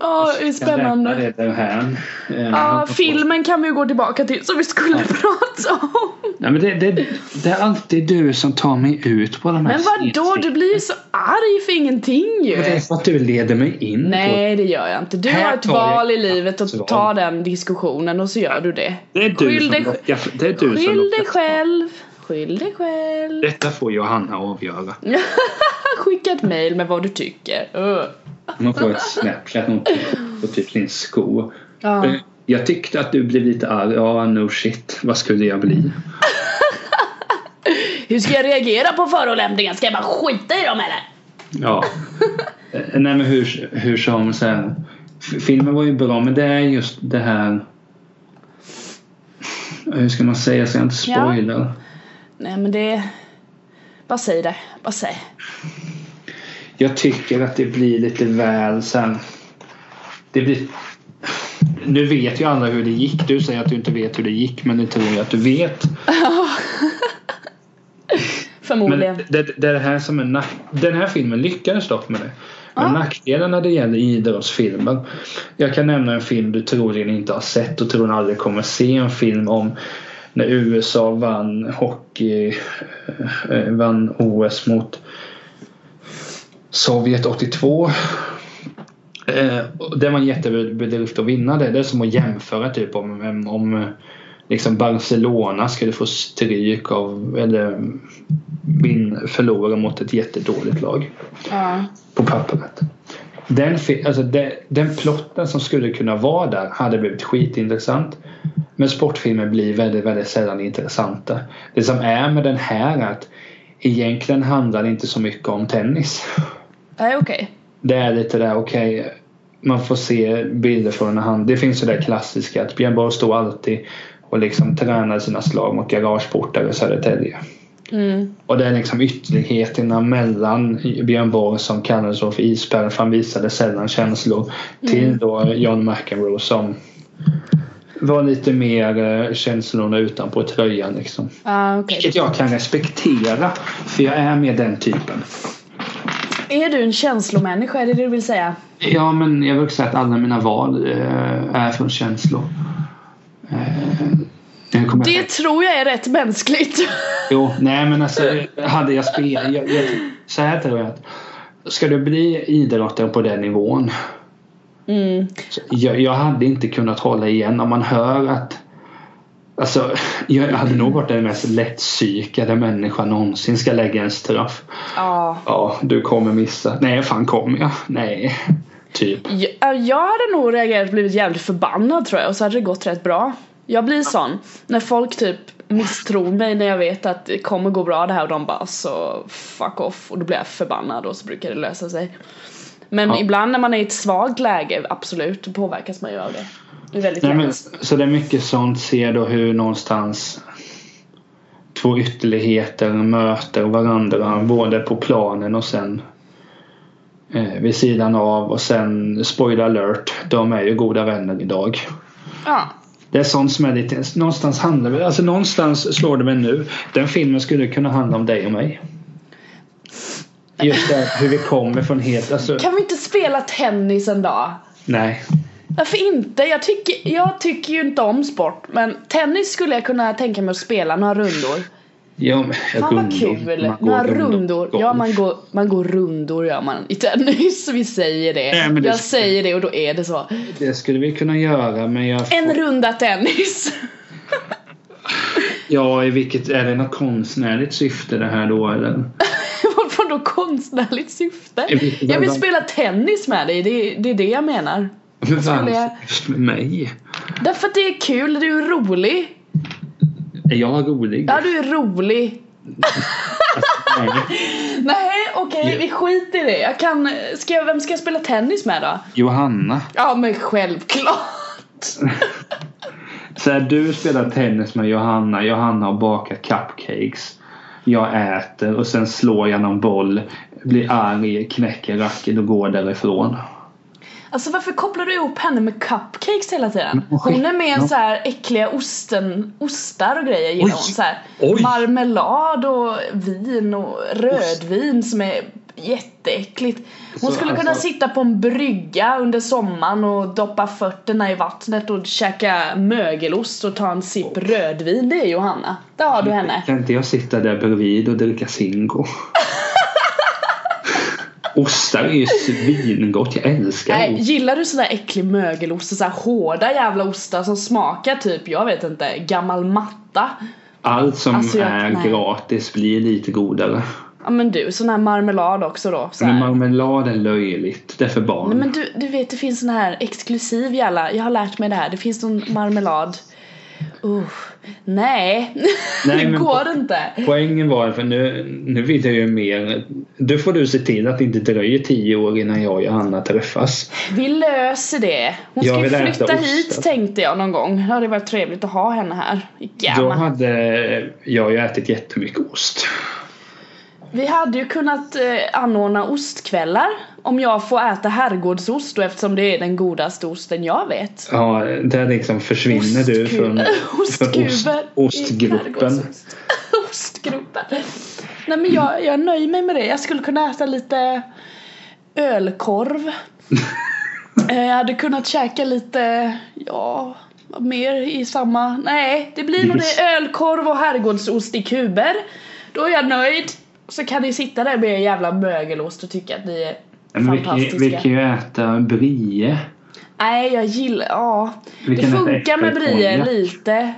Ja, det är spännande. det därhän. Eh, Ja, filmen kan vi ju gå tillbaka till som vi skulle prata om. Nej, men det, det, det är alltid du som tar mig ut på de här Men vadå, du blir ju så arg för ingenting ju. Men Det är för att du leder mig in på Nej det gör jag inte. Du Här har ett val i livet att val. ta den diskussionen och så gör du det. det. är du Skyll som dig, lockar, det är du som skyll dig lockar. själv. Skyll dig själv. Detta får Johanna avgöra. Skicka ett mail med vad du tycker. Uh. Man får ett snapchat på typ sin sko. Ja. Eh, Jag tyckte att du blev lite arg. Ja, no shit. Vad skulle jag bli? Hur ska jag reagera på förolämpningar? Ska jag bara skita i dem eller? Ja. Eh, Nej men hur, hur som så här, Filmen var ju bra men det är just det här hur ska man säga så jag inte Ja. Nej men det... Bara säg det. Bara säg. Jag tycker att det blir lite väl sen. Det blir... Nu vet ju alla hur det gick. Du säger att du inte vet hur det gick men det tror jag att du vet. Men Förmodligen. det, det är det här som är nack... Den här filmen lyckades dock med det. Men Ja. nackdelen när det gäller idrottsfilmer. Jag kan nämna en film du troligen inte har sett och troligen aldrig kommer se. En film om när USA vann hockey, eh, vann OS mot Sovjet 82. Eh, det var en jättebedrift att vinna det. Det är som att jämföra typ om, om, om liksom Barcelona skulle få stryk av eller vin, förlora mot ett jättedåligt lag Ja. på pappret. Den, alltså den, den plotten som skulle kunna vara där hade blivit skitintressant. Men sportfilmer blir väldigt, väldigt sällan intressanta. Det som är med den här är att egentligen handlar det inte så mycket om tennis. Nej okej. Det är lite där, okej, man får se bilder från när han... Det finns ju det klassiska att Björn Borg står alltid och liksom tränar sina slag mot garageportar i Södertälje. Mm. Och det är liksom ytterligheterna mellan Björn Borg som kallades så för isberg för han visade sällan känslor till då John McEnroe som var lite mer eh, känslorna utanpå tröjan liksom. Ja okej. Vilket jag kan respektera för jag är med den typen. Är du en känslomänniska? Är det det du vill säga? Ja men jag vill säga att alla mina val eh, är från känslor. Eh, jag Det tror jag är rätt mänskligt. Jo, nej men alltså hade jag spelat... Jag, jag, så här tror jag att ska du bli idrottare på den nivån Mm. jag, jag hade inte kunnat hålla igen om man hör att Alltså, jag hade nog varit den mest lättpsykade människan någonsin ska lägga en straff. Ja. Ja, du kommer missa. Nej, fan kommer jag? Nej. Typ. Jag, jag hade nog reagerat och blivit jävligt förbannad tror jag och så hade det gått rätt bra. Jag blir sån. När folk typ misstror mig när jag vet att det kommer gå bra det här och de bara så fuck off och då blir jag förbannad och så brukar det lösa sig. Men Ja. ibland när man är i ett svagt läge, absolut, då påverkas man ju av det. Det är väldigt Nej, men, så det är mycket sånt. Ser då hur någonstans två ytterligheter möter varandra både på planen och sen eh, vid sidan av och sen spoiler alert. De är ju goda vänner idag. Ja. Det är sånt som är lite, någonstans handlar det, alltså någonstans slår det mig nu. Den filmen skulle kunna handla om dig och mig. Just det, hur vi kommer från helt, alltså Kan vi inte spela tennis en dag? nej. Varför inte? Jag tycker, jag tycker ju inte om sport men tennis skulle jag kunna tänka mig att spela några rundor. Ja, men, Fan vad kul! Några rundor. rundor. Ja man går, man går rundor gör man i tennis. Vi säger det. Nej, det- Jag säger det och då är det så. Det skulle vi kunna göra men jag En runda tennis. Ja, i vilket, är det något konstnärligt syfte det här då eller? Då konstnärligt syfte? Jag vill spela tennis med dig. Det, det är det jag menar. Men varför jag- med mig? Därför att det är kul. Du är rolig. Är jag rolig? Ja du är rolig. Nej. Nej okej Ja. vi skiter i det. Jag kan, ska jag, vem ska jag spela tennis med då? Johanna. Ja men självklart. Så här, du spelar tennis med Johanna. Johanna har bakat cupcakes. Jag äter och sen slår jag någon boll. Blir arg, knäcker racket och går därifrån. Alltså varför kopplar du ihop henne med cupcakes hela tiden? Skit- Hon är med så här äckliga osten, ostar och grejer gillar hon. Så här, marmelad och vin och rödvin som är jätteäckligt. Hon Så skulle kunna alltså- sitta på en brygga under sommaren och doppa fötterna i vattnet och käka mögelost och ta en sipp rödvin. Det är Johanna. Där har du henne. Kan inte jag sitta där bredvid och dricka Zingo? Ostar är ju svingott. Jag älskar Nej, ost. gillar du sån där äcklig mögelost och hårda jävla ostar som smakar typ, jag vet inte, gammal matta? Allt som Alltså, är nej. gratis blir lite godare. Ja men du, sån här marmelad också då. Så Men marmelad är löjligt. Det är för barn. Nej men du, du vet det finns sån här exklusiv jävla, jag har lärt mig det här, det finns någon marmelad Uh, nej, Nej, det går på- inte. Poängen var, för nu, nu vill jag ju mer. Nu får du se till att det inte dröjer tio år innan jag och Johanna träffas. Vi löser det. Hon Jag ska ju flytta hit tänkte jag någon gång. Det hade varit trevligt att ha henne här. Då Gamma. hade jag ju ätit jättemycket ost. Vi hade ju kunnat eh, anordna ostkvällar om jag får äta herrgårdsost och eftersom det är den godaste osten jag vet. Ja, där liksom försvinner du från, från ost, ostgruppen. ostgruppen. Nej men jag, jag nöjer mig med det. Jag skulle kunna äta lite ölkorv. Eh, jag hade kunnat käka lite, ja, mer i samma, nej det blir nog det ölkorv och herrgårdsost i kuber. Då är jag nöjd. Så kan ni sitta där med er jävla mögelost och tycka att ni är Men fantastiska. vi kan ju äta brie. Nej jag gillar, ja. Vi Det funkar med brie lite.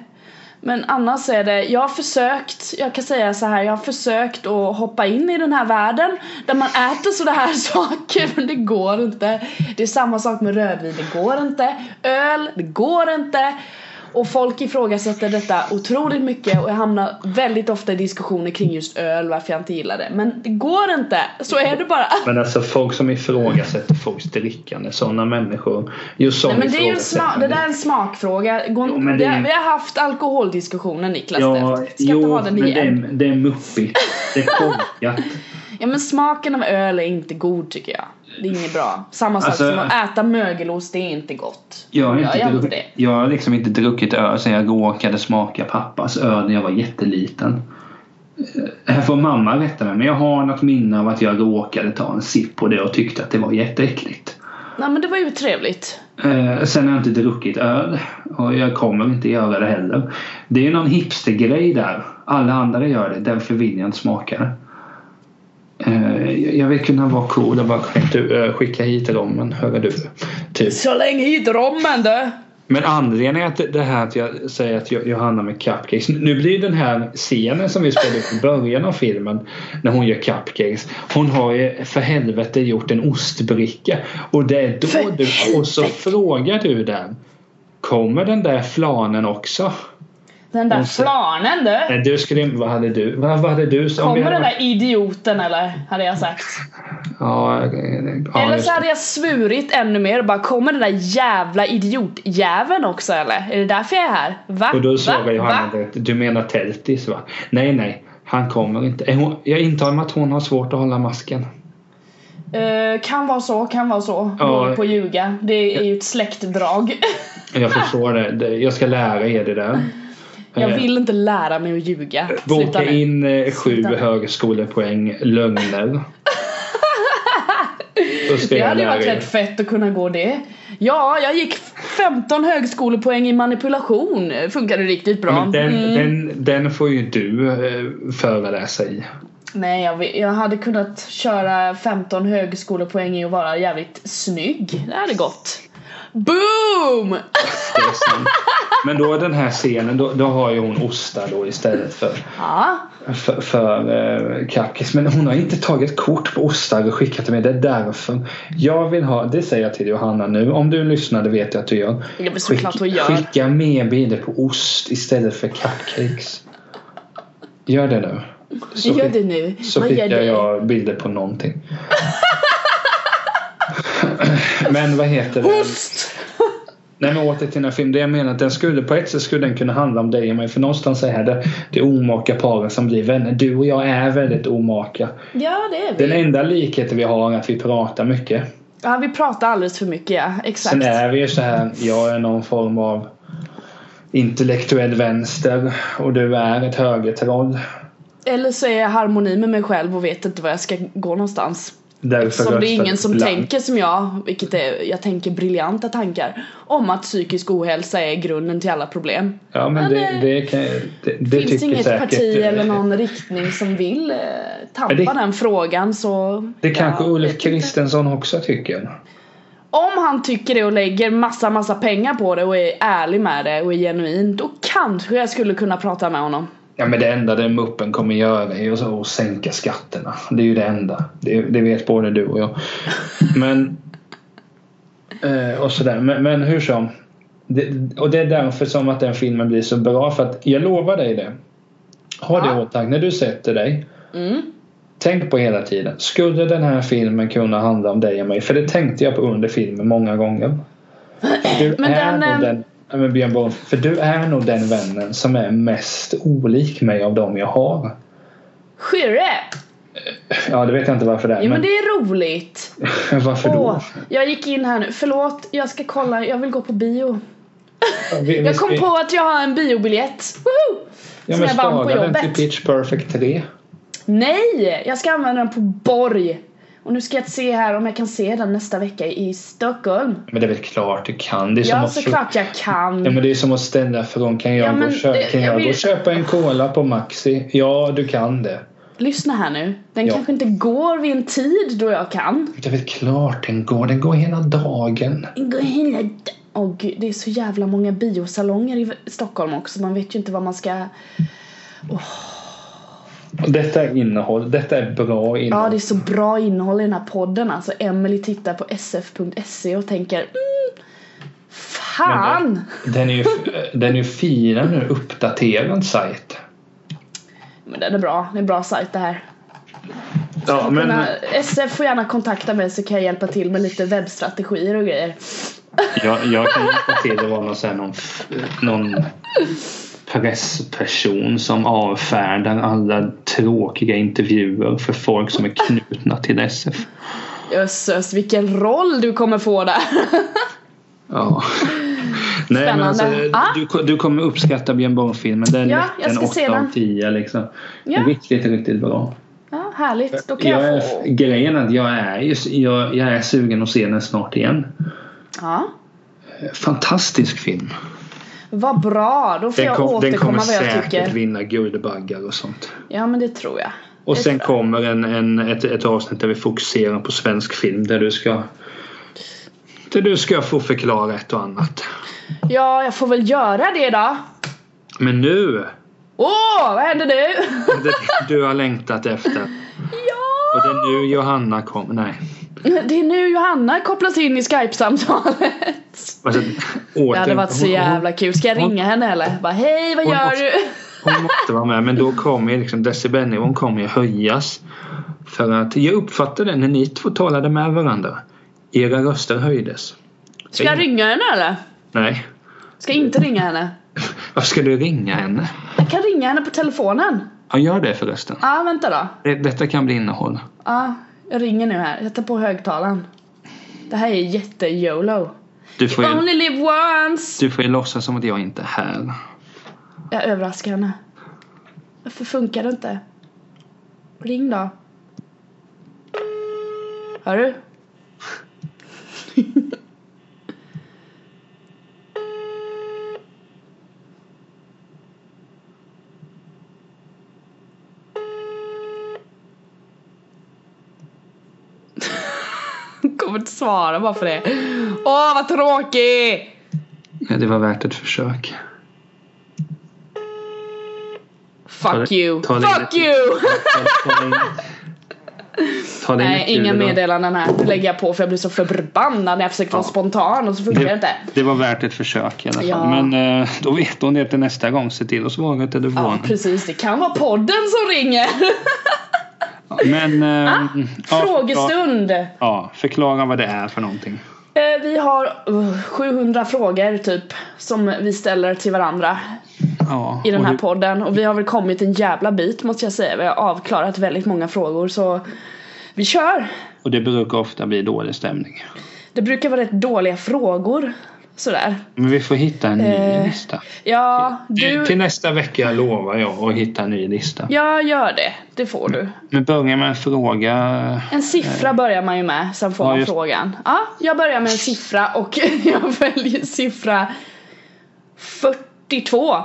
Men annars är det, jag har försökt, jag kan säga så här, jag har försökt att hoppa in i den här världen där man äter sådana här saker men det går inte. Det är samma sak med rödvin, det går inte. Öl, det går inte. Och folk ifrågasätter detta otroligt mycket och jag hamnar väldigt ofta i diskussioner kring just öl, varför jag inte gillar det. Men det går inte, så är det bara. Men alltså folk som ifrågasätter folks drickande, sådana människor. Just som Nej men det är ju en smak, det där är en smakfråga. Gå, Jo, det är- har, vi har haft alkoholdiskussioner Niklas. Ja, det. Ska jo, inte ha den men det igen. är, det är muppigt. Det är korkat. Ja men smaken av öl är inte god tycker jag. Det är inget bra. Samma sak Alltså- som att äta mögelost, det är inte gott. Jag har, Jag inte gör inte druck, det. jag har liksom inte druckit öl sen jag råkade smaka pappas öl när jag var jätteliten. Eh, Här får mamma rätta mig men jag har något minne av att jag råkade ta en sipp på det och tyckte att det var jätteäckligt. Nej men det var ju trevligt. Eh, sen har jag inte druckit öl och jag kommer inte göra det heller. Det är någon hipstergrej där. Alla andra gör det, därför vill jag inte smaka det. Eh, jag vill kunna vara cool och bara skicka, eh, hit rommen, hör du. Typ. Så länge hit rommen du! Men anledningen till det här att jag säger att Jo- Johanna med cupcakes. Nu blir den här scenen som vi spelade upp i början av filmen när hon gör cupcakes. Hon har ju för helvete gjort en ostbricka. Och det är då För du, och så frågar du den. Kommer den där flanen också? Den där så- flanen du! Nej, du skulle, vad hade du? Vad, vad hade du? som- Kommer hade den där idioten eller? Hade jag sagt. Ja, ja, eller så hade jag svurit ännu mer och bara kommer den där jävla idiotjäveln också eller? Är det därför jag är här? Va? Och då Va? svarar Johanna direkt, du menar Teltis va? Nej, nej. Han kommer inte. Hon, jag intar mig att hon har svårt att hålla masken. Eh, kan vara så, kan vara så. Ja. På att ljuga. Det är ju ett släktdrag. Jag förstår det. Jag ska lära er det där. Jag Eh, vill inte lära mig att ljuga. Boka in eh, sju Sluta. högskolepoäng lögner. Det hade varit rätt fett att kunna gå det. Ja, jag gick 15 högskolepoäng i manipulation. Funkade riktigt bra. Men den, Mm. den, den får ju du eh, föreläsa i. Nej, jag, jag hade kunnat köra 15 högskolepoäng i att vara jävligt snygg. Det hade gått. Boom! Men då den här scenen, då, då har ju hon ostar då istället för Ja, för, för eh, cupcakes. Men hon har inte tagit kort på ostar och skickat till mig. Det är därför. Jag vill ha, det säger jag till Johanna nu. Om du lyssnar, det vet jag att du gör. Ja, såklart hon gör. skicka mer bilder på ost istället för cupcakes. Gör det nu. Så, gör skick- det nu. så skickar jag bilder på någonting. Men vad heter det? Ost! Nej men åter till den här filmen. Det jag menar att den skulle på ett sätt skulle den kunna handla om dig och mig. För någonstans är det det omaka paren som blir vänner. Du och jag är väldigt omaka. Ja, det är vi. Den enda likheten vi har är att vi pratar mycket. Ja, vi pratar alldeles för mycket, ja. Exakt. Sen är vi ju så här. Jag är någon form av intellektuell vänster och du är ett högertroll. Eller så är jag harmoni med mig själv och vet inte var jag ska gå någonstans. Därför Som det är ingen som blankt. tänker som jag, vilket är, jag tänker briljanta tankar om att psykisk ohälsa är grunden till alla problem. Ja men Men, det, det, kan, det, det Finns inget säkert parti eh, eller någon riktning som vill eh, tampa Det- den frågan så... Det kanske Ulf. Kristensson också tycker. Om han tycker det och lägger massa massa pengar på det och är ärlig med det och är genuin då kanske jag skulle kunna prata med honom. Ja men det enda den muppen kommer göra är ju att sänka skatterna. Det är ju det enda. Det, det vet både du och jag. Men... Eh, och sådär. Men, men hur som. det, och det är därför som att den filmen blir så bra. För att jag lovar dig det. Ha det i åtanke när du sätter dig. Mm. Tänk på hela tiden. Skulle den här filmen kunna handla om dig och mig? För det tänkte jag på under filmen många gånger. Du Men är den, ehm, den, ja, men Björn Borg, för du är nog den vännen som är mest olik mig av dem jag har. Skyrre! Ja, det vet jag inte varför det är. Ja men det är roligt. varför då? Åh, jag gick in här nu. Förlåt, jag ska kolla. Jag vill gå på bio. Vi, vi Jag kom ska- på att jag har en biobiljett. Woho! ja, som men jag vann på spara den till jobbet. Pitch Perfect 3. Nej! Jag ska använda den på Borg. Och nu ska jag se här om jag kan se den nästa vecka i Stockholm. Men det är väl klart du kan. Det är Ja, att såklart jag kan. Ja men det är som att ställa frågan kan jag, Ja, gå, köpa, det- kan jag jag vill- gå och köpa en cola på Maxi? Ja du kan det. Lyssna här nu. Den Ja. kanske inte går vid en tid då jag kan. Det är väl klart den går. Den går hela dagen. Den går hela d- Åh gud, det är så jävla många biosalonger i Stockholm också. Man vet ju inte vad man ska... Och detta är innehåll. Detta är bra Ja, innehåll. det är så bra innehåll i den här podden. Alltså, Emily tittar på sf.se och tänker mm, Fan! Den är ju, den är ju fina nu. Uppdaterad sajt. Men den är bra. Det är en bra sajt det här. Ja men Kunna, SF får gärna kontakta mig så kan jag hjälpa till med lite webbstrategier och grejer. jag, jag kan hjälpa till. Det var någon, så här, någon, någon pressperson som avfärdar alla tråkiga intervjuer för folk som är knutna till SF. Jösses, vilken roll du kommer få där. Ja. Nej men alltså. Ah. du, du kommer uppskatta Björn Borg-filmen. Den Ja, är jag en ska se 8 av den. 10 liksom. Ja. Riktigt, riktigt bra. Ja, härligt. Då kan Jag jag, få... grejen är att jag är, just, jag, jag är sugen att se den snart igen. Ja. Fantastisk film. Vad bra, då får Den, jag kom, den kommer återkomma vad jag säkert tycker. vinna Guldbaggar och sånt. Ja men det tror jag. Och Det sen kommer en, en, ett, ett avsnitt där vi fokuserar på svensk film där du ska där du ska få förklara ett och annat. Ja, jag får väl göra det då. Men nu! Åh, vad händer nu? Du har längtat efter. ja! Och det är nu Johanna kommer. Nej. Det är nu Johanna kopplas in i Skype-samtalet. Alltså, Det hade varit så jävla kul. Ska jag ringa henne eller? Bara, hej vad gör du? Hon måste vara med men då kommer liksom decibelnivån kommer ju höjas. För att jag uppfattade när ni två talade med varandra. Era röster höjdes. Ska jag ringa henne eller? Nej. Ska jag inte ringa henne? Varför ska du ringa henne? Jag kan ringa henne på telefonen. Ja, gör det förresten. Ja, vänta då. Det, detta kan bli innehåll. Ja, jag ringer nu här. Jag tar på högtalaren. Det här är jätte-YOLO. Du får, ju, Only live once! du får ju låtsas som att jag inte är här. Jag överraskar henne. Varför funkar det inte? Ring då. Hör du? Kommer inte svara bara för det. Åh vad tråkigt! Ja, det var värt ett försök. Ta Fuck det- you! ta det Fuck you! Ta Ta Nej, inga det meddelanden här. Nu lägger jag på för jag blir så förbannad när jag försöker vara Ja. spontan och så funkar det Det, inte. det var värt ett försök i alla fall. Ja. Men eh, då vet hon det till nästa gång. Se till att svara i Ja, telefonen. precis. Det kan vara podden som ringer. Men... Ah, förklara, Frågestund. ja, förklara vad det är för någonting. Eh, Vi har uh, 700 frågor typ som vi ställer till varandra Ja, i den här hur- podden och vi har väl kommit en jävla bit måste jag säga. Vi har avklarat väldigt många frågor så vi kör. Och det brukar ofta bli dålig stämning. Det brukar vara rätt dåliga frågor sådär. Men vi får hitta en ny Eh, lista. Ja, du... Till nästa vecka lovar jag att hitta en ny lista. Ja, gör det. Det får du. Men börja med en fråga. En siffra börjar man ju med, sen får Ja, man just- frågan. Ja, jag börjar med en siffra och jag väljer siffra 42.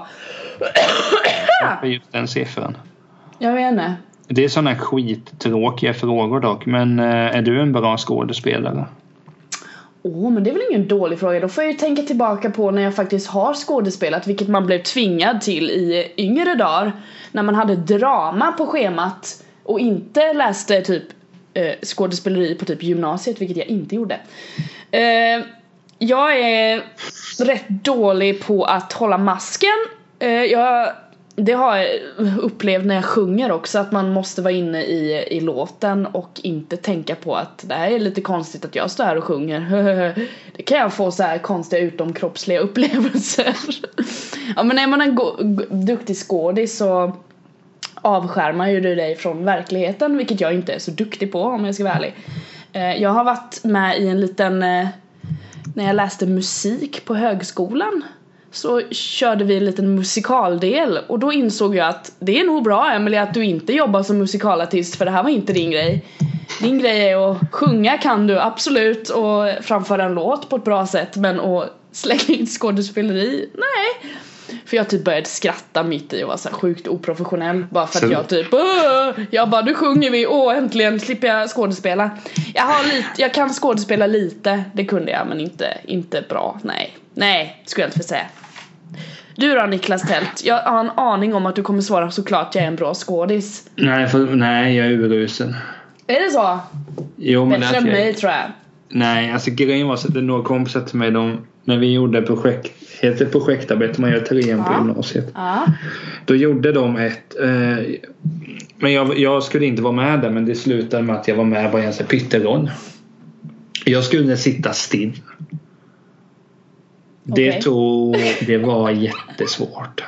Varför just den siffran? Jag vet inte. Det är sådana skittråkiga frågor dock. Men eh, är du en bra skådespelare? Åh, men det är väl ingen dålig fråga. Då får jag ju tänka tillbaka på när jag faktiskt har skådespelat, vilket man blev tvingad till i yngre dagar. När man hade drama på schemat och inte läste typ eh, skådespeleri på typ gymnasiet, vilket jag inte gjorde. Eh, Jag är rätt dålig på att hålla masken. Eh, jag, det har jag upplevt när jag sjunger också att man måste vara inne i, i låten och inte tänka på att det här är lite konstigt att jag står här och sjunger. Det kan jag få så här konstiga utomkroppsliga upplevelser. Ja men är man en duktig skådis så avskärmar ju du dig från verkligheten vilket jag inte är så duktig på om jag ska vara ärlig. Eh, jag har varit med i en liten eh, när jag läste musik på högskolan så körde vi en liten musikaldel och då insåg jag att det är nog bra Emelie att du inte jobbar som musikalartist för det här var inte din grej. Din grej är att sjunga kan du absolut och framföra en låt på ett bra sätt men att slänga in skådespeleri, nej. För jag typ började skratta mitt i och var så sjukt oprofessionell bara för att jag typ "Åh!" Jag bara nu sjunger vi, åh äntligen slipper jag skådespela Jag har lite, jag kan skådespela lite, det kunde jag men inte, inte bra, nej Nej, skulle jag inte säga Du då Niklas Tält, jag har en aning om att du kommer svara såklart jag är en bra skådis Nej, för, nej jag är urusel. Är det så? Jo, men Bättre än jag, mig tror jag Nej, alltså grejen var så att det några kompisar till mig, de, när vi gjorde projekt, heter projektarbete, man gör på Ja. gymnasiet. Ja, Då gjorde de ett, eh, men jag, jag skulle inte vara med där men det slutade med att jag var med bara i en pytteroll. Jag skulle sitta still. Det Okej. tog, det var jättesvårt.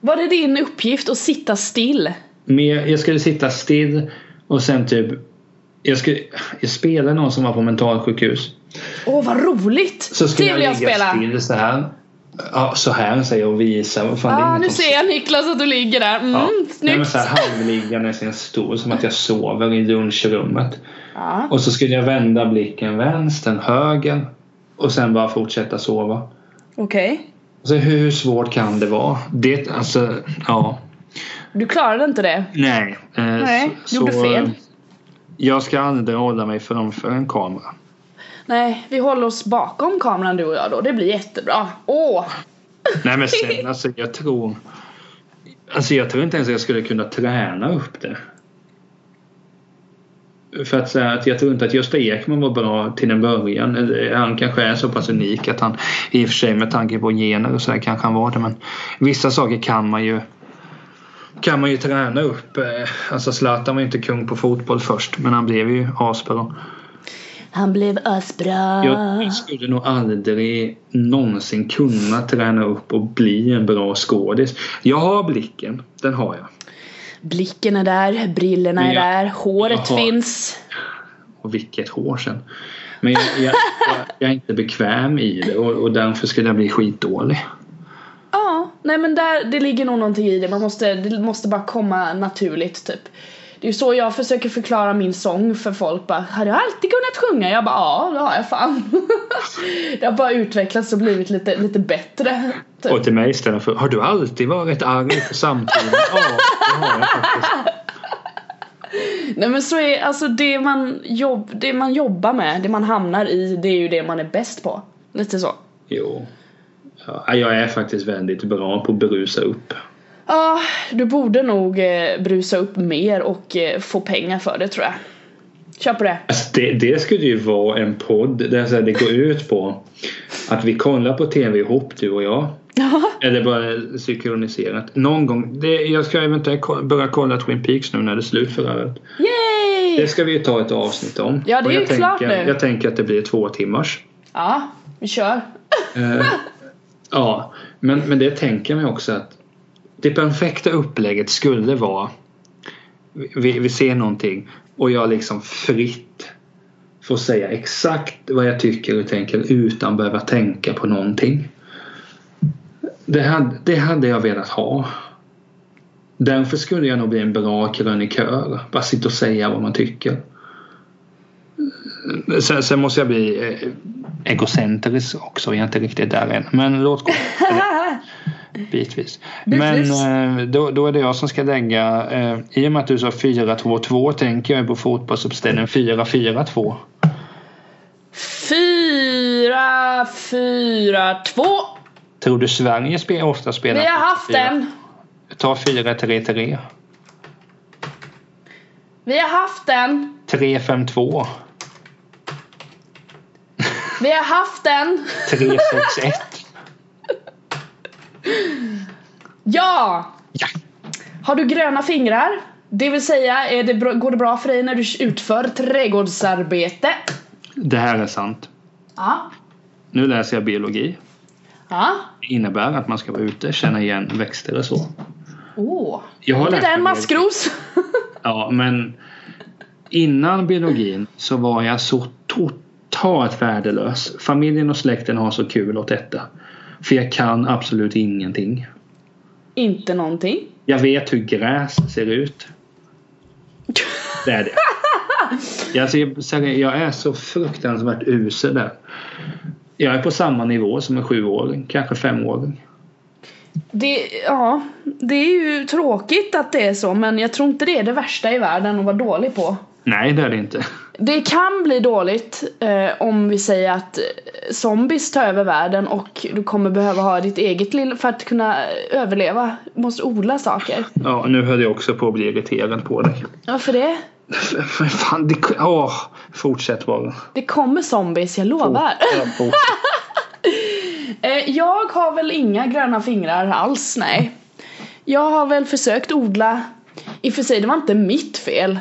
Var det din uppgift att sitta still? Men jag skulle sitta still och sen typ jag, skulle, jag spelade någon som var på mentalsjukhus. Åh vad roligt! Så skulle det vill jag jag spela! still så här. Ja, så här säger jag och visa. Vad fan, det är Ja, inget nu ser jag Niklas att du ligger där. Mm, Ja. Nej, men snyggt! så här halvliggandes i en stol som att jag sover i lunchrummet. Ja. Och så skulle jag vända blicken vänster, höger och sen bara fortsätta sova. Okej. Så hur svårt kan det vara? Det, alltså, ja. Du klarade inte det? Nej. Eh, Nej, så, gjorde så, fel. eh, Jag ska aldrig hålla mig framför en kamera. Nej, vi håller oss bakom kameran du och jag då. Det blir jättebra. Åh! Nej men sen alltså jag tror Alltså jag tror inte ens jag skulle kunna träna upp det. För att säga att jag tror inte att Gösta Ekman var bra till en början. Han kanske är så pass unik att han i och för sig med tanke på gener och så här kanske han var det men vissa saker kan man ju kan man ju träna upp. Eh, Alltså Zlatan var ju inte kung på fotboll först men han blev ju asbra. Han blev asbra. Jag skulle nog aldrig någonsin kunna träna upp och bli en bra skådis. Jag har blicken, den har jag. Blicken är där, brillorna är där, håret har- finns. Och vilket hår sen. Men jag, jag, jag, jag är inte bekväm i det och, och därför skulle jag bli skitdålig. Ja, nej men där, det ligger nog någonting i det. Man måste, det måste bara komma naturligt typ. Det är så jag försöker förklara min sång för folk bara Har du alltid kunnat sjunga? Jag bara ja, det har jag fan. det har bara utvecklats och blivit lite, lite bättre. Typ. Och till mig istället för Har du alltid varit arg på samtiden? Ja, det har jag faktiskt. Nej men så är alltså det man, jobb, det man jobbar med, det man hamnar i, det är ju det man är bäst på. Lite så. Jo. Ja, jag är faktiskt väldigt bra på att berusa upp. Ja, du borde nog eh, brusa upp mer och eh, få pengar för det tror jag. Kör på det. Alltså det, det skulle ju vara en podd där det går ut på att vi kollar på tv ihop du och jag. Ja. Eller bara synkroniserat. Någon gång. Det, jag ska eventuellt börja kolla Twin Peaks nu när det är slut för övrigt. Yay! Det ska vi ju ta ett avsnitt om. Ja, det är ju klart tänker, nu. Jag tänker att det blir två timmars. Ja, vi kör. Eh, ja, men, men det tänker jag mig också att det perfekta upplägget skulle vara vi, vi ser någonting och jag liksom fritt får säga exakt vad jag tycker och tänker utan behöva tänka på någonting. Det hade, det hade jag velat ha. Därför skulle jag nog bli en bra krönikör. Bara sitta och säga vad man tycker. Sen, sen måste jag bli eh, egocentrisk också. Jag är inte riktigt där än. Men låt gå. Bitvis. Men Bitvis. eh, då, då är det jag som ska lägga. Eh, I och med att du sa 4-2-2 tänker jag på fotbollsuppställningen 4-4-2. Fyra, fyra, två. Tror du Sverige spel, ofta spelar Vi har haft 4-4? den. Ta 4-3-3. Vi har haft den. 3-5-2. Vi har haft den! 361. Ja! Ja. Har du gröna fingrar? Det vill säga, är det går det bra för dig när du utför trädgårdsarbete? Det här är sant. Ja. Nu läser jag biologi. Ja. Det innebär att man ska vara ute, känna igen växter och så. Åh. Jag har det där en mig- maskros. Ja, men innan biologin så var jag så totalt värdelös. Familjen och släkten har så kul åt detta. För jag kan absolut ingenting. Inte någonting. Jag vet hur gräs ser ut. Det är det. Jag, ser, jag är så fruktansvärt usel där. Jag är på samma nivå som en sjuåring, kanske femåring. Det, ja, det är ju tråkigt att det är så men jag tror inte det är det värsta i världen att vara dålig på. Nej, det är det inte. Det kan bli dåligt eh, om vi säger att eh, zombies tar över världen och du kommer behöva ha ditt eget lilla för att kunna överleva. Du måste odla saker. Ja, nu höll jag också på att bli irriterad på dig. Varför det? Men fan, det... Åh, fortsätt bara. Det kommer zombies, jag lovar. Eh, jag har väl inga gröna fingrar alls, nej. Jag har väl försökt odla, i och för sig det var inte mitt fel.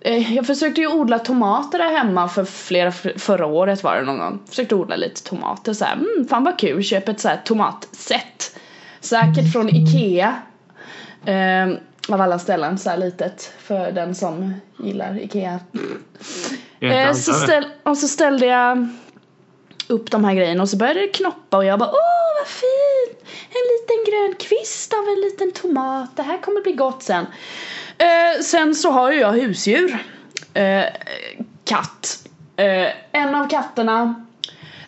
Eh, jag försökte ju odla tomater där hemma för flera, förra året var det någon gång. Försökte odla lite tomater så här, mm, fan vad kul, köp ett så här tomatset. Säkert från Ikea. Eh, av alla ställen så här litet för den som gillar Ikea. Inte så ställ, och så ställde jag upp de här grejerna och så började det knoppa och jag bara åh vad fint! En liten grön kvist av en liten tomat, det här kommer bli gott sen. Eh, sen så har ju jag husdjur. Eh, katt. Eh, en av katterna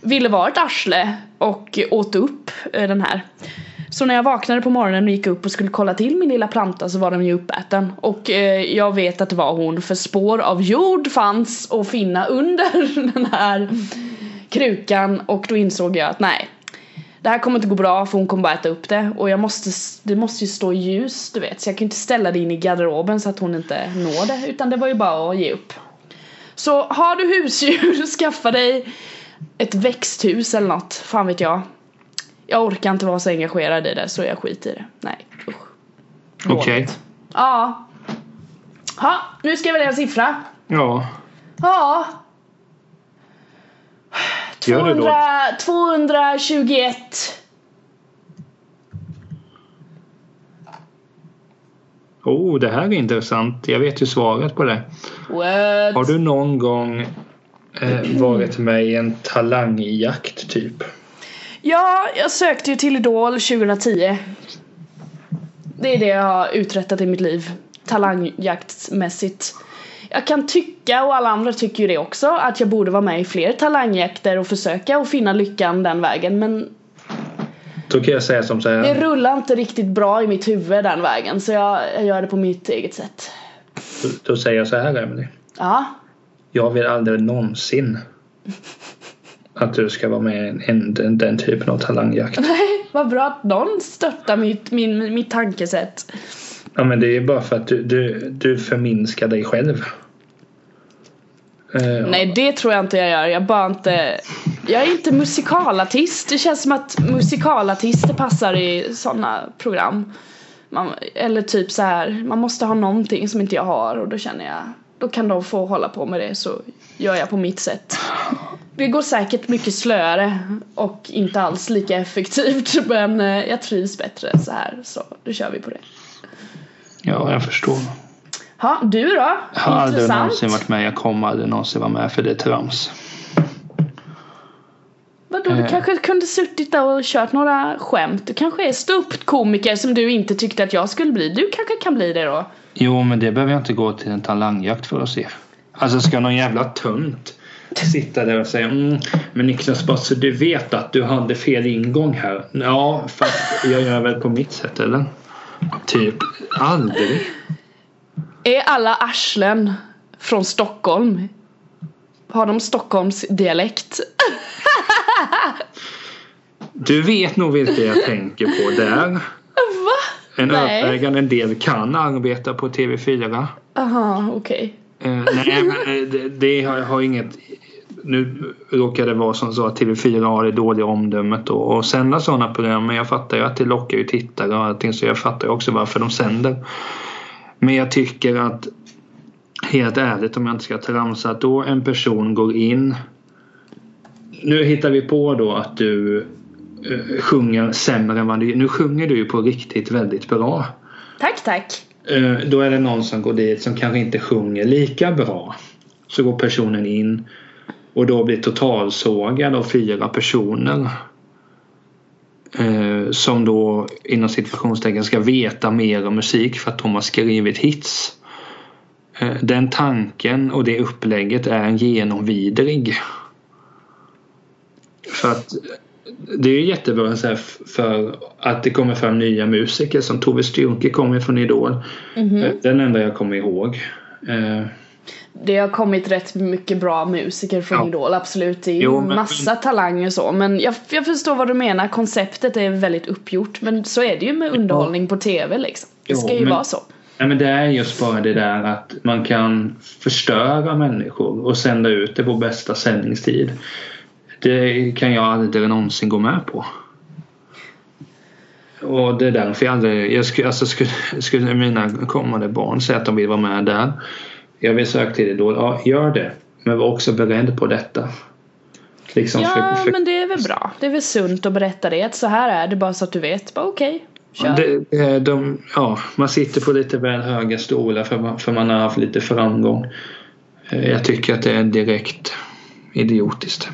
ville vara ett arsle och åt upp eh, den här. Så när jag vaknade på morgonen och gick upp och skulle kolla till min lilla planta så var den ju uppäten. Och eh, jag vet att det var hon för spår av jord fanns att finna under den här krukan och då insåg jag att nej det här kommer inte gå bra för hon kommer bara äta upp det och jag måste, det måste ju stå ljus du vet så jag kan ju inte ställa det in i garderoben så att hon inte når det utan det var ju bara att ge upp. Så har du husdjur, skaffa dig ett växthus eller något, fan vet jag. Jag orkar inte vara så engagerad i det så jag skiter i det. Nej, usch. Okej. Dåligt. Ja. Ha, nu ska jag välja en siffra. Ja. Ja. Gör det då. 200, 221. Oh, det här är intressant. Jag vet ju svaret på det. What? Har du någon gång eh, varit med i en talangjakt typ? Ja, jag sökte ju till Idol 2010. Det är det jag har uträttat i mitt liv. Talangjaktsmässigt. Jag kan tycka, och alla andra tycker ju det också, att jag borde vara med i fler talangjakter och försöka och finna lyckan den vägen. Men Då kan jag säga som så det här. rullar inte riktigt bra i mitt huvud den vägen. Så jag, jag gör det på mitt eget sätt. Då, då säger jag så här Emelie. Ja. Jag vill aldrig någonsin att du ska vara med i en, en, den, den typen av talangjakt. Nej, vad bra att någon stöttar mitt, min, mitt tankesätt. Ja men det är bara för att du, du, du förminskar dig själv. Eh, Nej det tror jag inte jag gör, jag bara inte Jag är inte musikalartist, det känns som att musikalartister passar i sådana program. Man, Eller typ så här, man måste ha någonting som inte jag har och då känner jag Då kan de få hålla på med det så gör jag på mitt sätt. Det går säkert mycket slöare och inte alls lika effektivt men eh, jag trivs bättre så här så då kör vi på det. Ja, jag förstår. Ja, du då? Jag har aldrig Intressant. någonsin varit med. Jag kommer aldrig någonsin vara med för det är trams. Vadå, du Eh. kanske kunde suttit där och kört några skämt. Du kanske är ståuppkomiker som du inte tyckte att jag skulle bli. Du kanske kan bli det då. Jo, men det behöver jag inte gå till en talangjakt för att se. Alltså ska någon jävla tunt sitta där och säga mm, Men Niklas bara så du vet att du hade fel ingång här. Ja, fast jag gör väl på mitt sätt eller? Typ aldrig. Är alla arslen från Stockholm? Har de Stockholms dialekt? Du vet nog vilka jag tänker på där. Va? En Nej. övervägande del kan arbeta på TV4. Aha, okej. Eh, nej, men eh, det, det har, har inget nu råkar det vara som så att TV4 har det dåliga omdömet och, och sända sådana program men jag fattar ju att det lockar ju tittare och allting så jag fattar ju också varför de sänder. Men jag tycker att helt ärligt om jag inte ska tramsa att då en person går in nu hittar vi på då att du uh, sjunger sämre än vad du Nu sjunger du ju på riktigt väldigt bra. Tack, tack. Uh, då är det någon som går dit som kanske inte sjunger lika bra. Så går personen in och då blir totalsågad av fyra personer. Uh, som då inom situationstecken ska veta mer om musik för att de har skrivit hits. Den tanken och det upplägget är genomvidrig. För att det är jättebra så för att det kommer fram nya musiker som Tove Styrke kommer från Idol. Mm -hmm. Den enda jag kommer ihåg. Eh, det har kommit rätt mycket bra musiker från ja. Idol, absolut. Det är jo, men, massa talanger så. Men jag, jag förstår vad du menar, konceptet är väldigt uppgjort. Men så är det ju med underhållning på TV liksom. Det ska jo, ju men, vara så. Ja, men det är just bara det där att man kan förstöra människor och sända ut det på bästa sändningstid. Det kan jag aldrig någonsin gå med på. Och det är därför jag aldrig... Jag skulle, alltså skulle, skulle mina kommande barn säga att de vill vara med där. Jag vill söka till det då. Ja, gör det. Men var också beredd på detta. Liksom ja, för, för... men det är väl bra. Det är väl sunt att berätta det. Att så här är det bara så att du vet. Bara okej. Okay. Ja, det, de, ja, man sitter på lite väl höga stolar för man, för man har haft lite framgång. Eh, jag tycker att det är direkt idiotiskt.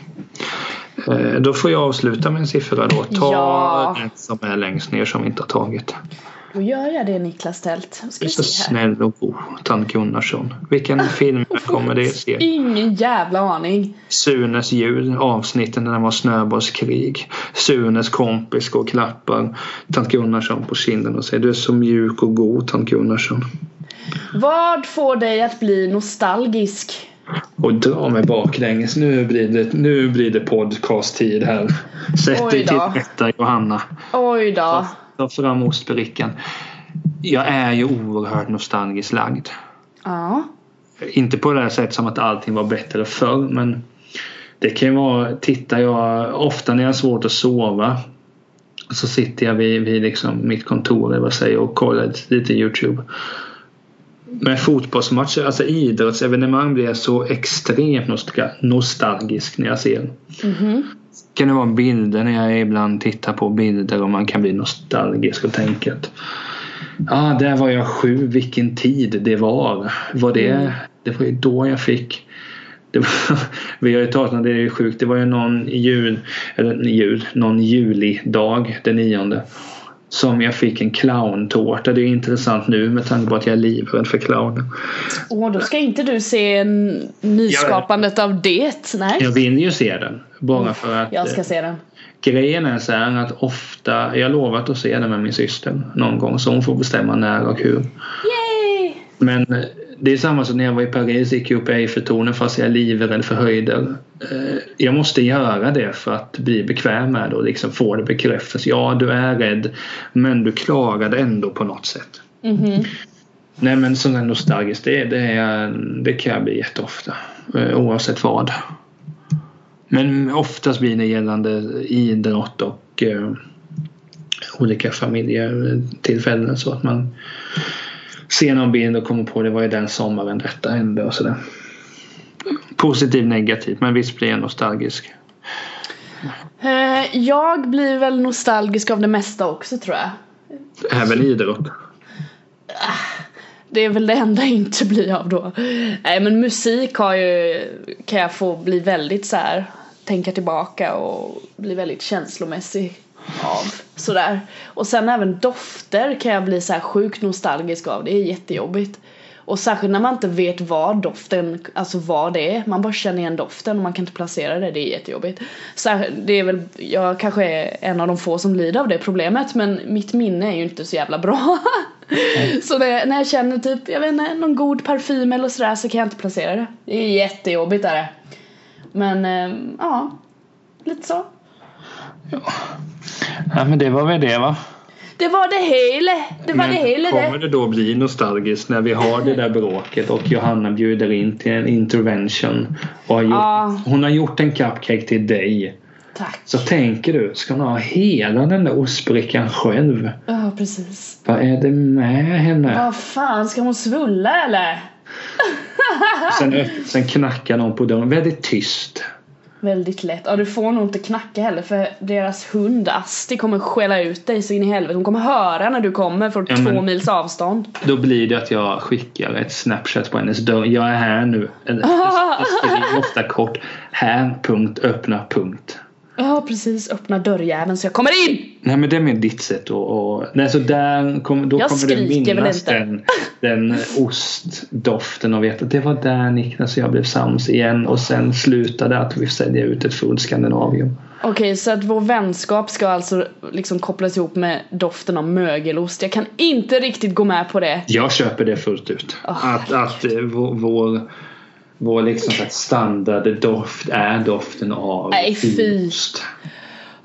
Eh, då får jag avsluta med en siffra då. Ta ja. den som är längst ner som vi inte har tagit. Då gör jag det Niklas Tält. Är så snäll och god, Tant Gunnarsson. Vilken film kommer det se? Ingen jävla aning. Sunes jul, avsnitten när det var snöbollskrig. Sunes kompis går och klappar Tant Gunnarsson på kinden och säger du är så mjuk och god Tant Gunnarsson. Vad får dig att bli nostalgisk? och dra mig baklänges. Nu blir det, nu blir det podcast-tid här. Sätt dig till rätta Johanna. Oj då. Ta, ta fram ostbrickan. Jag är ju oerhört nostalgiskt lagd. Ja. Inte på det här sättet som att allting var bättre förr men det kan ju vara, tittar jag ofta när jag har svårt att sova så sitter jag vid, vid liksom mitt kontor eller vad säger, och kollar lite Youtube med fotbollsmatcher, alltså idrottsevenemang blir jag så extremt nostalgisk när jag ser. Mm -hmm. Kan det vara bilder när jag ibland tittar på bilder och man kan bli nostalgisk och tänka att Ja, ah, där var jag sju, vilken tid det var. Var det, mm. det var ju då jag fick var, vi har ju talat om det, det är sjukt. Det var ju någon jul, eller jul, någon julidag den nionde som jag fick en clowntårta. Det är intressant nu med tanke på att jag är livrädd för clowner. Åh, då ska inte du se nyskapandet jag, av det? Nej. Jag vill ju se den. Bara för att... Jag ska se den. Grejen är så här att ofta, jag har lovat att se den med min syster någon gång så hon får bestämma när och hur. Yay! Men det är samma som när jag var i Paris gick jag upp i Eiffeltornet fast jag är livrädd för höjder. Eh, jag måste göra det för att bli bekväm med det och liksom få det bekräftat. Ja, du är rädd men du klarar det ändå på något sätt. Mm -hmm. Nej men sån där nostalgiskt det, det, är, det kan jag bli jätteofta. Eh, oavsett vad. Men oftast blir det gällande idrott och eh, olika familjetillfällen så att man se någon bild och komma på det var ju den sommaren detta hände och sådär. Positiv negativ men visst blir jag nostalgisk. Eh, jag blir väl nostalgisk av det mesta också tror jag. Även idrott? Det är väl det enda jag inte blir av då. Nej men musik har ju, kan jag få bli väldigt så här tänka tillbaka och bli väldigt känslomässig av. Sådär. Och sen även dofter kan jag bli så här sjukt nostalgisk av. Det är jättejobbigt. Och särskilt när man inte vet vad doften, alltså vad det är. Man bara känner igen doften och man kan inte placera det. Det är jättejobbigt. Så det är väl, jag kanske är en av de få som lider av det problemet men mitt minne är ju inte så jävla bra. Mm. så det, när jag känner typ, jag vet inte, någon god parfym eller sådär så kan jag inte placera det. Det är jättejobbigt är det. Men äh, ja, lite så. Ja. ja men det var väl det va? Det var det hela. Det var Men det hela kommer det. det då bli nostalgiskt när vi har det där bråket och Johanna bjuder in till en intervention och har gjort, Ja. hon har gjort en cupcake till dig. Tack. Så tänker du, ska hon ha hela den där ostbrickan själv? Ja, precis. Vad är det med henne? Vad fan, ska hon svulla eller? Sen, sen knackar någon på dörren, väldigt tyst. Väldigt lätt. Ja, du får nog inte knacka heller för deras hund Asti kommer skälla ut dig så in i helvete. Hon kommer höra när du kommer från Ja, två mils avstånd. Då blir det att jag skickar ett snapchat på hennes dörr. Jag är här nu. Skriver ofta kort. Här, punkt, öppna, punkt. Ja, precis. Öppna dörrjäveln så jag kommer in! Nej men det är mer ditt sätt och, och nej, så där kom, då Jag kommer du minnas den, den ostdoften och veta att det var där Niklas och jag blev sams igen och sen slutade att vi sälja ut ett fullt Skandinavium. Okej, så att vår vänskap ska alltså liksom kopplas ihop med doften av mögelost. Jag kan inte riktigt gå med på det. Jag köper det fullt ut. Åh, att att vår, vår, vår liksom så standarddoft är doften av Nej, fy. ost.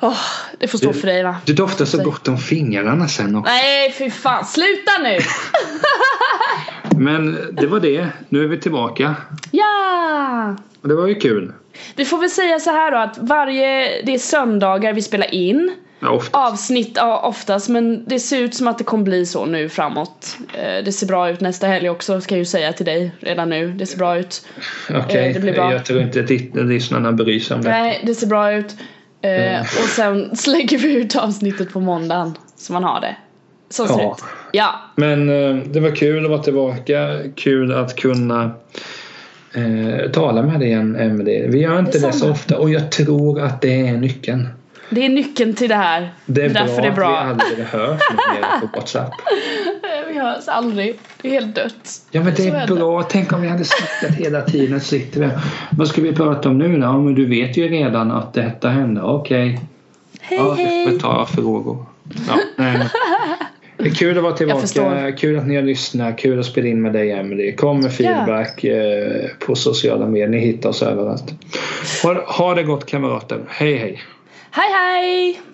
Åh, det får stå för dig va? Det doftar så gott om fingrarna sen också. Nej, fy fan. Sluta nu! Men det var det. Nu är vi tillbaka. Ja! Och det var ju kul. Vi får väl säga så här då att varje, det är söndagar vi spelar in Ja, ofta. avsnitt ja, oftast men det ser ut som att det kommer bli så nu framåt. Eh, Det ser bra ut nästa helg också ska jag ju säga till dig redan nu. Det ser bra ut. Okej, eh, det blir bra. jag tror inte lyssnarna bryr sig om det. Nej, det ser bra ut. Eh, Mm. Och sen slänger vi ut avsnittet på måndagen så man har det. Som Ja. slut. Ja. Men eh, det var kul att vara tillbaka. Kul att kunna eh, tala med dig igen, Emelie. Vi gör inte det så Detsamma. ofta och jag tror att det är nyckeln. Det är nyckeln till det här. Det är, därför bra det är bra. att vi aldrig hörs mer på WhatsApp. Vi hörs aldrig. Det är helt dött. Ja men det är är det. bra. Tänk om vi hade snackat hela tiden. Sitter vi. Vad ska vi prata om nu då? Ja, men du vet ju redan att detta hände. Okej. Hej Ja, vi hej! får ta frågor. Ja, nej, Det är kul att vara tillbaka. Kul att ni har lyssnat. Kul att spela in med dig Emelie. Kom med feedback eh, på sociala medier. Ni hittar oss överallt. Ha, ha det gott kamrater. Hej hej. Hej hej!